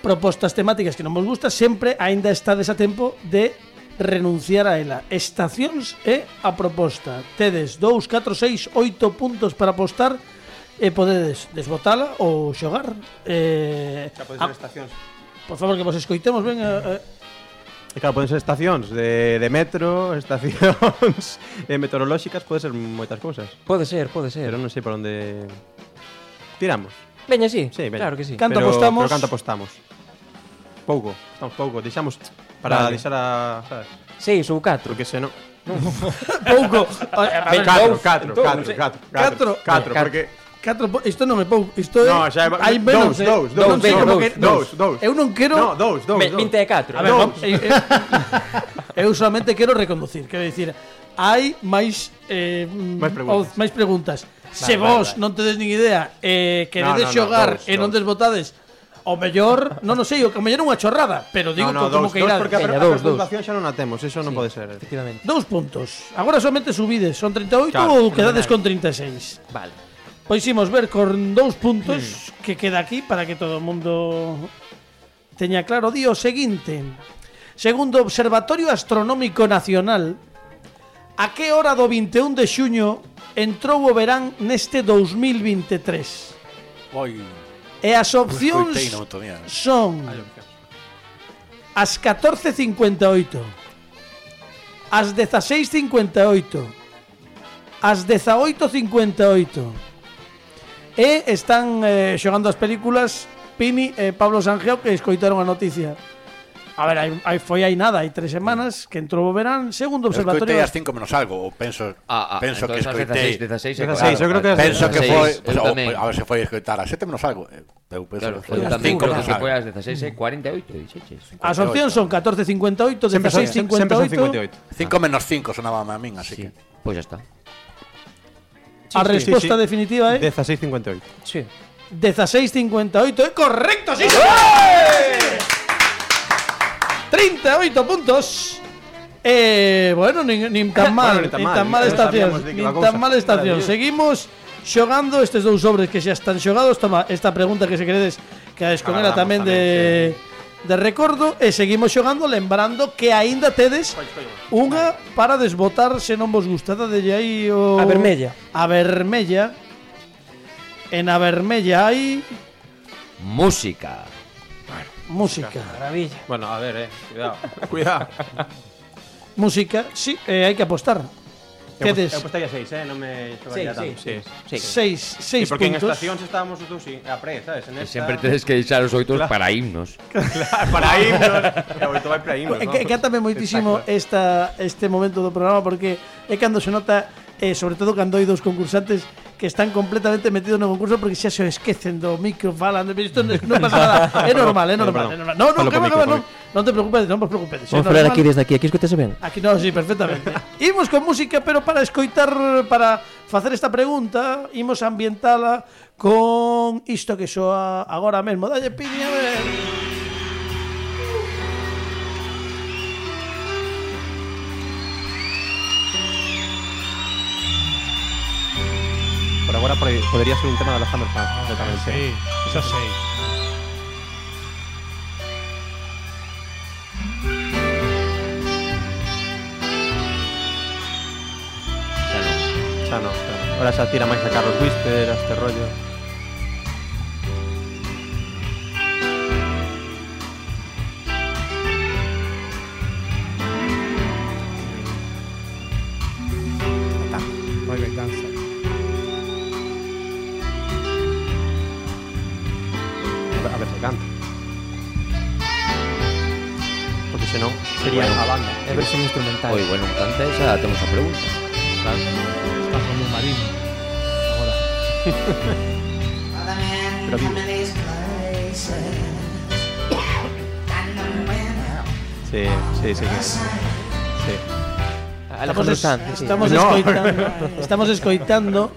propostas temáticas que non vos gusta, sempre aínda estades a tempo de renunciar a ela. Estacións é a proposta. Tedes 2, 4, 6, 8 puntos para apostar e podedes desbotala ou xogar. Eh, Xa podes a... estacións. Por favor, que vos escoitemos, ben. Eh, claro, poden ser estacións de, de metro, [laughs] estacións eh, meteorolóxicas, pode ser moitas cousas. Pode ser, pode ser. Pero non sei por onde tiramos. Veña, sí. Sí, veña. Claro que sí. Canto pero, apostamos? Pero canto apostamos? Pouco, estamos pouco, deixamos para Vale. deixar a, sabes? Seis ou catro. Porque se non [laughs] pouco. [laughs] A ver, catro, dous, catro, entón, catro, non sei. catro, Catro. catro, catro, Catro. porque Catro po... Isto non é pou, isto é No, xa é hai menos, dous, eh? eh, [laughs] eh dous, dous, dous, dous, dous, dous, dous. Eu non quero No, dous, dous, dous. 24. A ver, dous. Eu, eu solamente quero reconducir, quero dicir, hai máis eh mm, máis preguntas. máis preguntas. Vale, Se vale, vos vale. non tedes nin idea eh queredes no, no, xogar no, dous, e non desbotades O mellor, non o sei, o que mellor unha chorrada, pero digo no, no, como dous, que irá. Dous, porque a, Veña, dous, a xa non a temos, eso non pode ser. Efectivamente. Dous puntos. Agora somente subides, son 38 claro, ou quedades con 36. Vale. Pois imos ver con dous puntos que queda aquí para que todo o mundo teña claro. Dí o seguinte. Segundo Observatorio Astronómico Nacional, a que hora do 21 de xuño entrou o verán neste 2023? Oi. E as opcións son as 14.58, as 16.58, as 18.58, e están eh, xogando as películas Pini e Pablo Sanjeo que escoitaron a noticia A ver, hai, hai, foi aí nada, hai tres semanas que entrou o verán, segundo observatorio escoitei as 5 menos algo, ou penso, Ah, ah, penso que entonces as escoitei. 16, 16, 16, eu creo que as Penso que 16, foi, eu pues, tamén. a ver se foi escoitar a 7 menos algo. eh, Eu penso Claro, que foi as tamén 5 creo menos que algo. foi as 16 e 48, dixeches. As opcións son 14.58, Sempre son, 16.58 sempre son 58. 5 menos 5 sonaba a min, así Sí, que pois ya está. A resposta definitiva é 16.58. Sí. 16.58 é correcto, sí, señor. 38 puntos. Eh, bueno, nin, nin tan mal, Bueno, nin tan nin mal, tan mal non estación, nin tan mal estación. Seguimos xogando estes dous sobres que xa están xogados. Toma esta pregunta que se queredes que a con ela Agardamos tamén de de recordo e seguimos xogando lembrando que aínda tedes unha para desbotar se non vos gusta de aí o A vermella. A vermella. En a vermella hai Música. Música. Maravilla. Bueno, a ver, eh. Cuidado. [laughs] Cuidado. Música, sí, eh, hai que apostar. Tedes... Eu postaría seis, eh? non me xogaría tanto. Sí, sí, sí. Seis, seis sí, porque puntos. Porque en estacións estábamos os dous a pre, sabes? En esta... E sempre tedes que deixar os oitos claro. para himnos. [laughs] Claro, para himnos. e oito vai para himnos, non? Encántame moitísimo esta, este momento do programa porque é cando se nota eh, sobre todo cando hai dos concursantes que están completamente metidos no concurso porque xa se esquecen do micro falan, isto non, non [laughs] pasa nada, é normal, é normal, é normal. No, no, calma, non, non te preocupes, non vos preocupes. Vamos falar aquí desde aquí, aquí escoitase ben. Aquí non, sí, perfectamente. [laughs] imos con música, pero para escoitar, para facer esta pregunta, imos ambientala con isto que soa agora mesmo. Dalle piña, a ver. ahora podría ser un tema de los Hammerfans completamente. Sí, eso sí. Ya no. Ya no. Ahora se tira más a Carlos Wister, a este rollo. Banda. É versión instrumental. Oi, bueno, canta esa, temos a pregunta. Claro. Está con un marino. Ahora. [laughs] Pero vivo. Sí, sí, sí. Sí. Estamos, es- sí. estamos No. escoitando, [laughs] estamos escoitando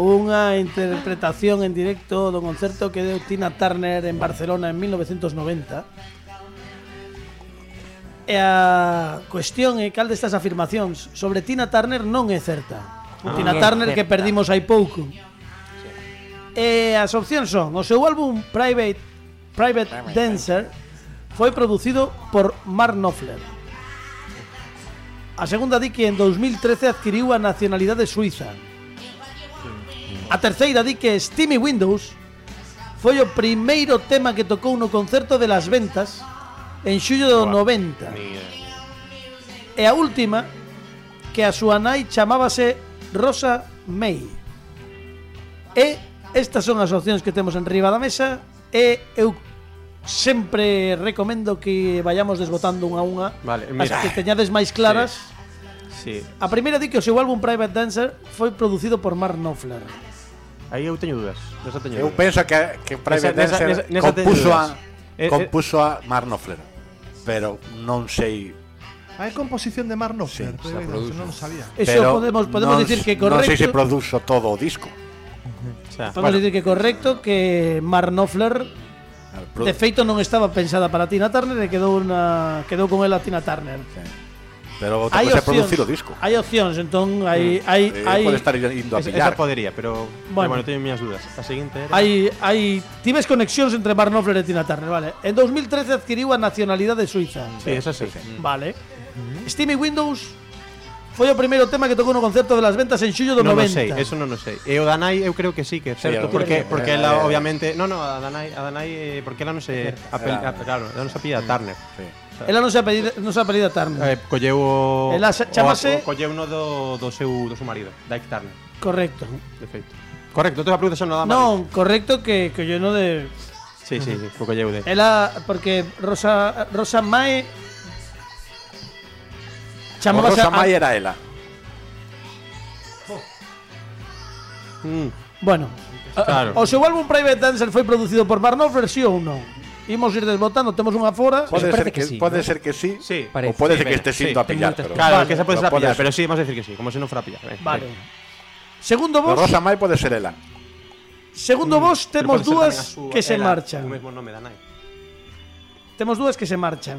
unha interpretación en directo do concerto que deu Tina Turner en Barcelona en 1990. E a cuestión é cal destas afirmacións sobre Tina Turner non é certa. Ah, Tina Turner que perdimos hai pouco. E as opcións son o seu álbum Private Private Dancer foi producido por Mark Knopfler. A segunda di que en 2013 adquiriu a nacionalidade suiza. A terceira di que Steamy Windows foi o primeiro tema que tocou no concerto de Las Ventas en xullo do 90. E a última, que a súa nai chamábase Rosa May. E estas son as opcións que temos en riba da mesa e eu sempre recomendo que vayamos desbotando unha a unha vale, mira. as que teñades máis claras. Sí. sí. A primeira di que o seu álbum Private Dancer foi producido por Mark Knopfler. Aí eu teño dúdas, nesa teño. Eu dúdas. penso que que Private nesa, Dancer nesa, nesa, nesa compuso a eh, eh. compuso a Mark Knopfler pero non sei A composición de Mark Knopfler, sí, pero, non sabía. Eso podemos podemos non, dicir que correcto. Non sei se produzo todo o disco. O sea, podemos bueno. dicir que correcto que Mark Knopfler De feito non estaba pensada para Tina Turner e quedou na quedou con ela Tina Turner. Sí. Pero outra cosa producir o disco. hai opcións, entón hai hai Eh, hai pode estar indo a esa, pillar. esa podería, pero Bueno. bueno, bueno teño miñas dudas. A seguinte era hai hai tives conexións entre Mark Knopfler e Tina Turner, vale. En 2013 adquiriu a nacionalidade suiza. Sí, esa sí. Vale. Steamy Windows foi o primeiro tema que tocou no concerto de las ventas en xullo do Non o 90. sei, eso non o sei. E o Danai eu creo que sí que é certo, eu porque creo que- porque eh, ela eh, obviamente, no, no, a Danai, a Danai eh, porque ela non se apel, a, claro, ela non se apellida Turner. Sí. Ela non se apellida, non se apellida Turner. Eh, colleu o Ela se- chamase- o, o colleu uno do do seu do seu marido, Dyke Turner, Correcto. de feito. Correcto, toda a pregunta xa non dá mal. Non, correcto que que yo no de Sí, sí, sí, o colleu de. ela porque Rosa Rosa Mae O chamábase Rosa a- May era ela. Mm, Bueno, claro. o seu álbum Private Dancer foi producido por sí ou non? imos ir desbotando, temos unha fora. Pode ser que, que sí, pode ¿no? ser que sí, sí. Parece, ou pode sí, ser que este sí. sindo a pillar. Pero... Claro, vale. que se pode ser a pillar, pero sí, vamos a decir que sí, como se non fora a pillar. Vale. vale. Segundo vos... Rosa Mai pode ser ela. Segundo mm, vos, temos dúas que se ela, marchan. O mesmo nome da nai. Temos dúas que se marchan.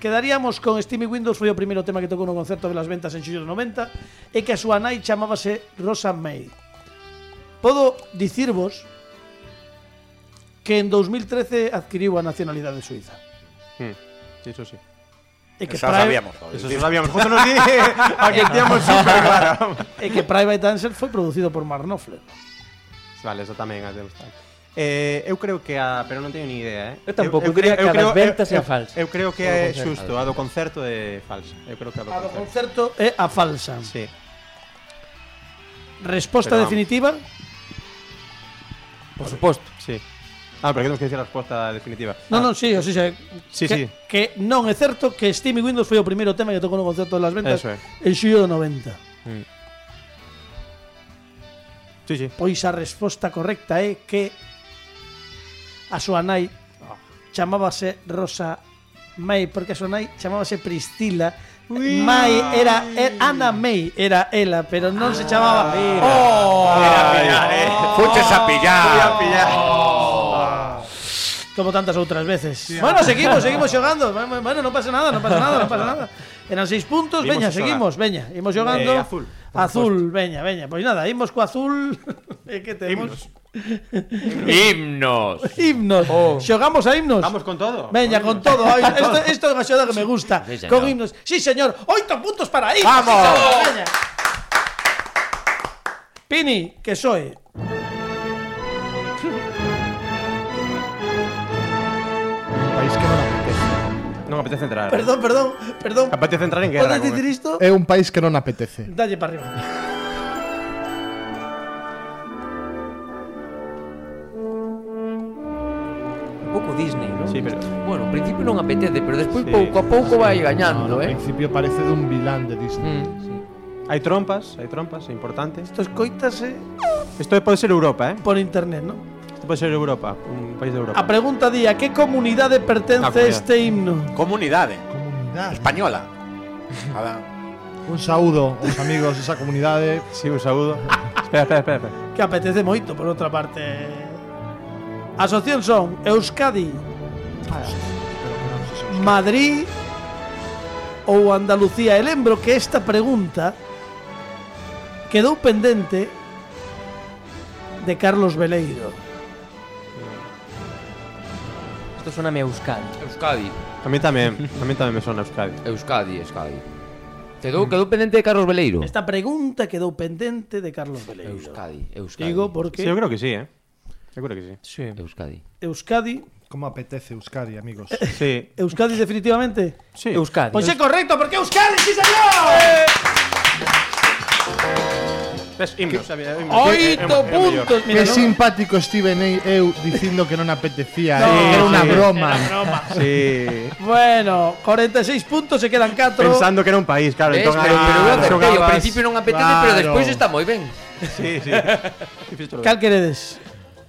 Quedaríamos con Steamy Windows foi o primeiro tema que tocou no concerto de las ventas en xullo 90 e que a súa nai chamábase Rosa May. Podo dicirvos que en 2013 adquiriu a nacionalidade suiza. Hmm. eso sí. E que Eso Private... sabíamos. Eso sí. sabíamos. Justo nos di [laughs] a que teníamos super [laughs] claro. e que Private Dancer foi producido por Mark Knopfler. Vale, eso tamén has de gustar. Eh, eu creo que a, pero non teño ni idea, eh. Eu tampouco, eu, eu, creo, creo que a das ventas é a falsa. Eu creo que é xusto, a do concerto é falsa. Eu creo que a do, a do concerto é a falsa. Sí. Resposta definitiva? Por suposto. Sí. Ah, pero que temos que dicir a resposta definitiva. No, ah, non, sí, o sea, Sí, que, sí. que non é certo que Steamy Windows foi o primeiro tema que tocou no concerto de las ventas Eso é. en xullo do 90. Sí, sí. Pois a resposta correcta é que a súa nai chamábase Rosa May, porque a súa nai chamábase Priscila. May era, era Ana May era ela, pero non se chamaba. Oh, Fuches a pillar. Como tantas outras veces. Bueno, seguimos, seguimos [laughs] xogando. Bueno, non pasa nada, non pasa nada, non pasa nada. Eran seis puntos, Vimos veña, xogar. seguimos, veña, imos xogando. Eh, azul, Azul, veña, veña. Pois nada, imos co azul. [laughs] E que temos? Himnos. Himnos. [laughs] Xogamos a himnos. Vamos con todo. Veña, con todo. Esto, esto é unha xoda que me gusta. Sí, señor. con himnos. Sí, señor. Oito puntos para himnos. Vamos. Sí, señor. Veña. Pini, que soe. Non apetece entrar. Perdón, perdón, perdón. Me apetece entrar en guerra. Podes dicir isto? É un país que non apetece. Dalle para arriba. Un pouco Disney, non? Sí, pero Bueno, ao principio non apetece, pero despois Sí. pouco a pouco vai No, gañando, no eh. principio parece dun vilán de Disney. Mm. hai trompas, hai trompas, é importante. Isto escoítase Isto pode ser Europa, eh? por internet, ¿no? Pode ser Europa, un país de Europa. A pregunta di a que comunidade pertence Ah, comunidade. este himno? Comunidade. Comunidade. Española. Nada. Un saúdo aos amigos desa comunidade. Sí, un saúdo. espera, espera, espera, espera. Que apetece moito, por outra parte. As opcións son Euskadi, Madrid ou Andalucía. E lembro que esta pregunta quedou pendente de Carlos Veleiro. Isto sona me Euskadi. Euskadi. A mí tamén, a mí tamén me sona Euskadi. Euskadi, Euskadi. Quedou, quedou pendente de Carlos Veleiro. Esta pregunta quedou pendente de Carlos Veleiro. Euskadi, Euskadi. Digo porque... Sí, eu creo que sí, eh. Eu creo que sí. sí. Euskadi. Euskadi Como apetece Euskadi, amigos. [laughs] Sí. Euskadi definitivamente. Sí. Euskadi. Pois é correcto, porque Euskadi, sí señor. Eh. Himnos. Oito puntos. Mira, que non- simpático Steven A. eu dicindo que non apetecía, No, eh, era unha sí. broma. Era broma. Sí. Bueno, 46 puntos, se quedan 4. Pensando que era un país, claro. Entón, pero, ah, pero acertei, ao xogabas- principio non apetece, pero Claro. despois está moi ben. Sí, sí. Ben. Cal queredes?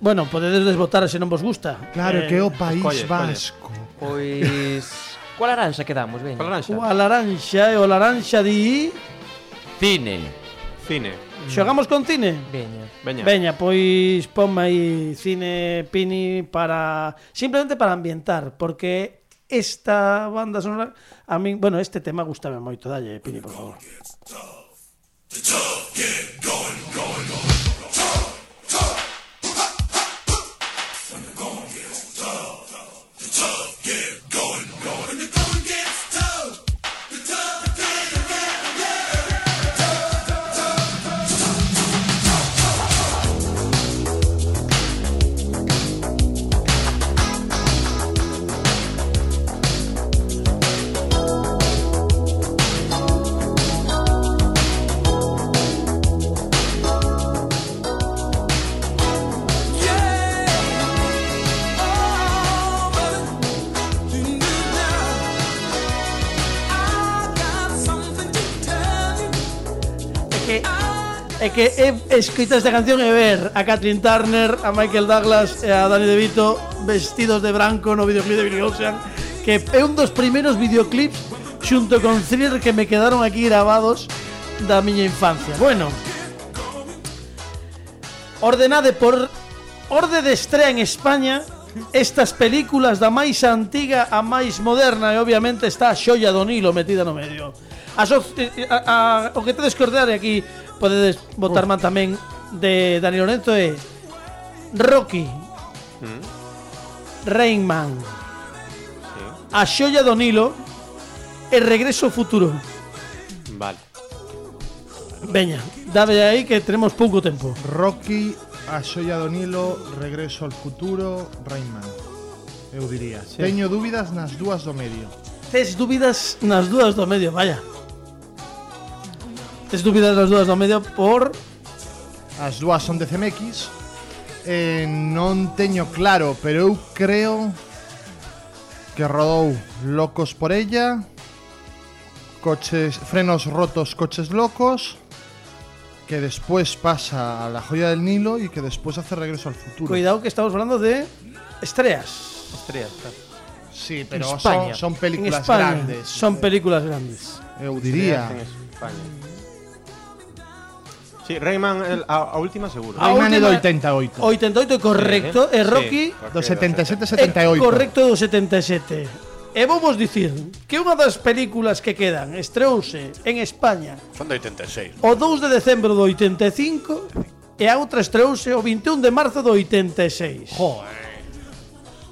Bueno, podedes desvotar se non vos gusta. Claro, Eh, que é o País escolle, escolle. Vasco. Pois... Qual aranxa quedamos, veña? Con laranxa. O a laranxa e o laranxa di... Cine. Cine. Mm. Xogamos con cine? Veña. Veña. Veña, pois ponme aí cine Pini para simplemente para ambientar, porque esta banda sonora a min, bueno, este tema gustame moito, dalle Pini, por favor. The going, going, going. é que he escrita esta canción e ver a Kathleen Turner, a Michael Douglas e a Danny DeVito vestidos de branco no videoclip de Billy Ocean que é un dos primeiros videoclips xunto con thriller que me quedaron aquí grabados da miña infancia. Bueno, ordenade por orde de estrea en España estas películas da máis antiga a máis moderna e obviamente está a xoia do Nilo metida no medio. As, eh, eh, a, a, o que tedes que ordenar aquí podedes botar man tamén de Dani Lorenzo é Rocky. Mm. Rain Man. Sí. A xoia do Nilo e Regreso ao futuro. Vale. Veña, dame aí que tenemos pouco tempo. Rocky, A xoia do Nilo, Regreso ao futuro, Rain Eu diría. Sí. Teño dúbidas nas dúas do medio. Tes dúbidas nas dúas do medio, vaya. Tes dúbidas nas dúas do medio por As dúas son de CMX. Eh, non teño claro, pero eu creo que rodou Locos por ella, coches, frenos rotos, coches locos, que después pasa a la joya del Nilo y que después hace regreso al futuro. cuidado que estamos hablando de estrellas. Estrellas, claro. Sí, pero son, películas España grandes. son películas grandes. Eu diría. En España. Sí, Rayman el, a, a última seguro. A Rayman é do 88. 88 correcto, sí, e Rocky. sí, do 77 78. Correcto do 77. E vamos dicir que unha das películas que quedan estreouse en España Son de 86 O 2 de decembro do 85 E a outra estreouse o 21 de marzo do 86 Joder.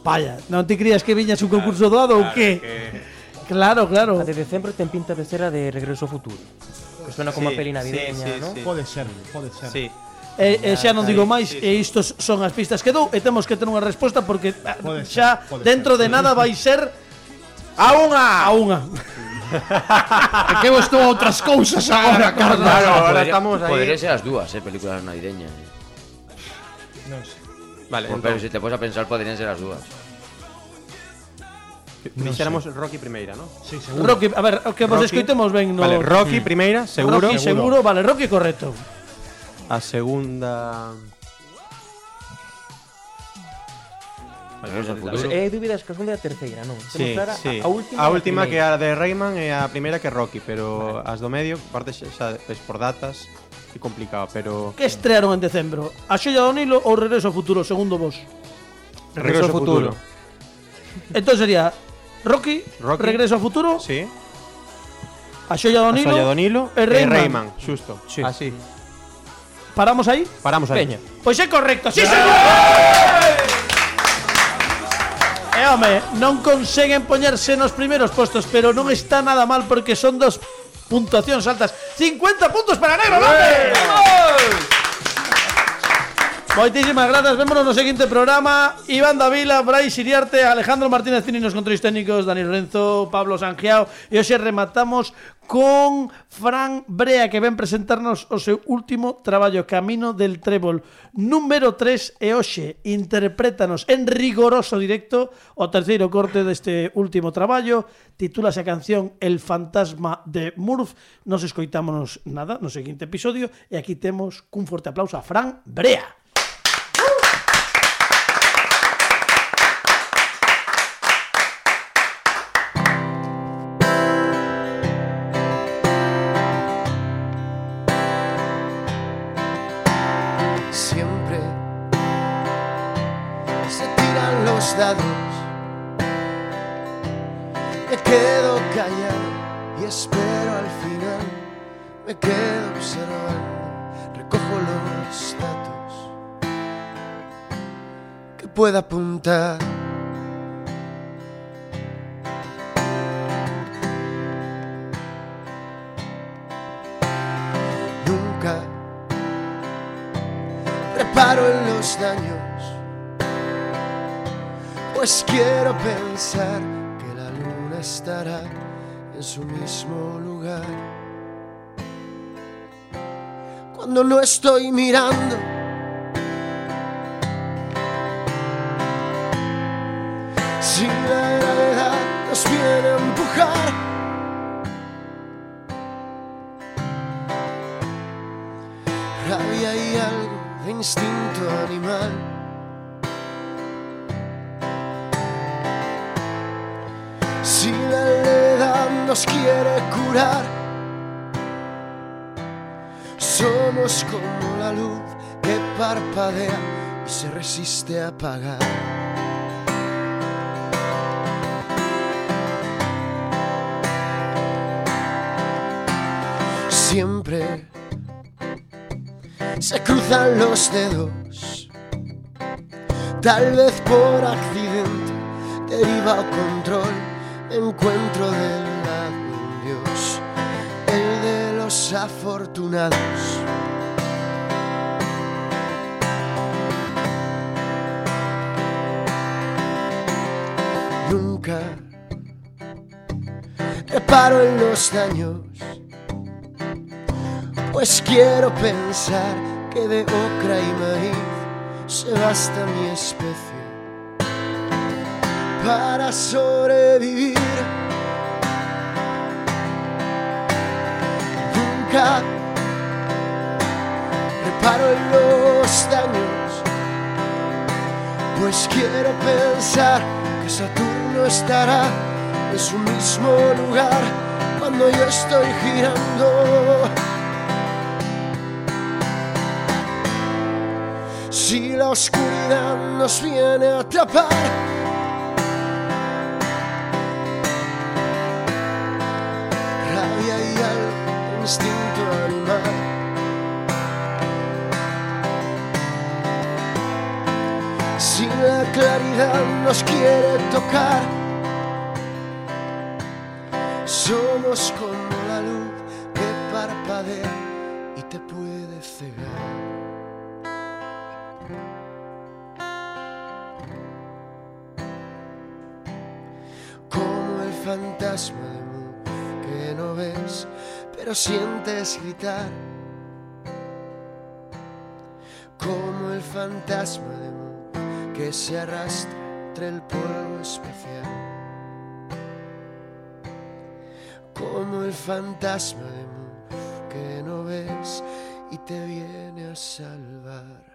Vaya, non te crías que viñas un concurso doado claro, ou que... que... Claro, claro. A de decembro ten pinta de ser a de Regreso ao Futuro. Que suena como Sí, a peli sí, navideña, sí, ¿no? sí. Pode ser, pode ser. Sí. E, e xa non digo máis, sí, e istos son as pistas que dou e temos que ter unha resposta porque ah, Pode ser, xa pode dentro ser. de nada vai ser ¡A unha! a unha. É [laughs] que eu estou a outras cousas agora, Carlos. Claro, ahora Podría- estamos ahí. Podría ser as dúas, eh, películas navideñas. eh. Non sei. Vale, Pero entonces, si te pones a pensar, podrían ser as dúas. no dixéramos. Rocky primeira, ¿no? Sí, seguro. Rocky, a ver, o que vos Rocky, escoitemos ben no... Vale, Rocky mm. primeira, seguro. Rocky seguro, seguro. vale, Rocky correcto. A segunda... Vale, pues, eh, dúbidas que son da terceira, non? Sí, clara sí. A, a última, a última que a de Rayman e a primeira que Rocky, pero vale. as do medio, parte xa, pues, por datas, é complicado, pero... Que estrearon en decembro? A Xella do Nilo ou Regreso ao Futuro, segundo vos? Regreso, Regreso ao Futuro. futuro. entón sería Rocky, Rocky. Regreso ao Futuro, Sí. A Xolla do A Nilo, Solla do Nilo e e Rayman. Rayman, xusto. Sí. Así. Paramos aí? Paramos aí. Veña. Pois é correcto, sí, señor! E home, non conseguen poñerse nos primeiros postos, pero non está nada mal porque son dos puntuacións altas. 50 puntos para Negro López. Moitísimas grazas, vémonos no seguinte programa. Iván Davila, Brais Iriarte, Alejandro Martínez Cini nos controles técnicos Dani Lorenzo, Pablo Sangiao. E hoxe rematamos con Fran Brea que ven presentarnos o seu último traballo Camino del Trébol. Número 3 e hoxe interprétanos en rigoroso directo o terceiro corte deste último traballo. Titúlase a canción El fantasma de Murph. Nos escoitámonos nada no seguinte episodio. E aquí temos cun forte aplauso a Fran Brea. Siempre se tiran los dados. Me quedo callado y espero al final. Me quedo observando, recojo los datos que pueda apuntar. Reparo en los daños, pues quiero pensar que la luna estará en su mismo lugar. Cuando no estoy mirando, si la gravedad nos viene instinto animal. Si la edad nos quiere curar, somos como la luz que parpadea y se resiste a apagar. Siempre se cruzan los dedos. Tal vez por accidente, deriva o control, encuentro del lado de Dios, el de los afortunados. Nunca reparo en los daños, pues quiero pensar de ocra y maíz se basta mi especie para sobrevivir. Nunca reparo en los daños, pues quiero pensar que Saturno estará en su mismo lugar cuando yo estoy girando. Si la oscuridad nos viene a atrapar, rabia y al instinto animal. Si la claridad nos quiere tocar, somos como la luz que parpadea y te puede cegar. Fantasma de Mu que no ves, pero sientes gritar. Como el fantasma de Mu que se arrastra entre el polvo espacial. Como el fantasma de Mu que no ves y te viene a salvar.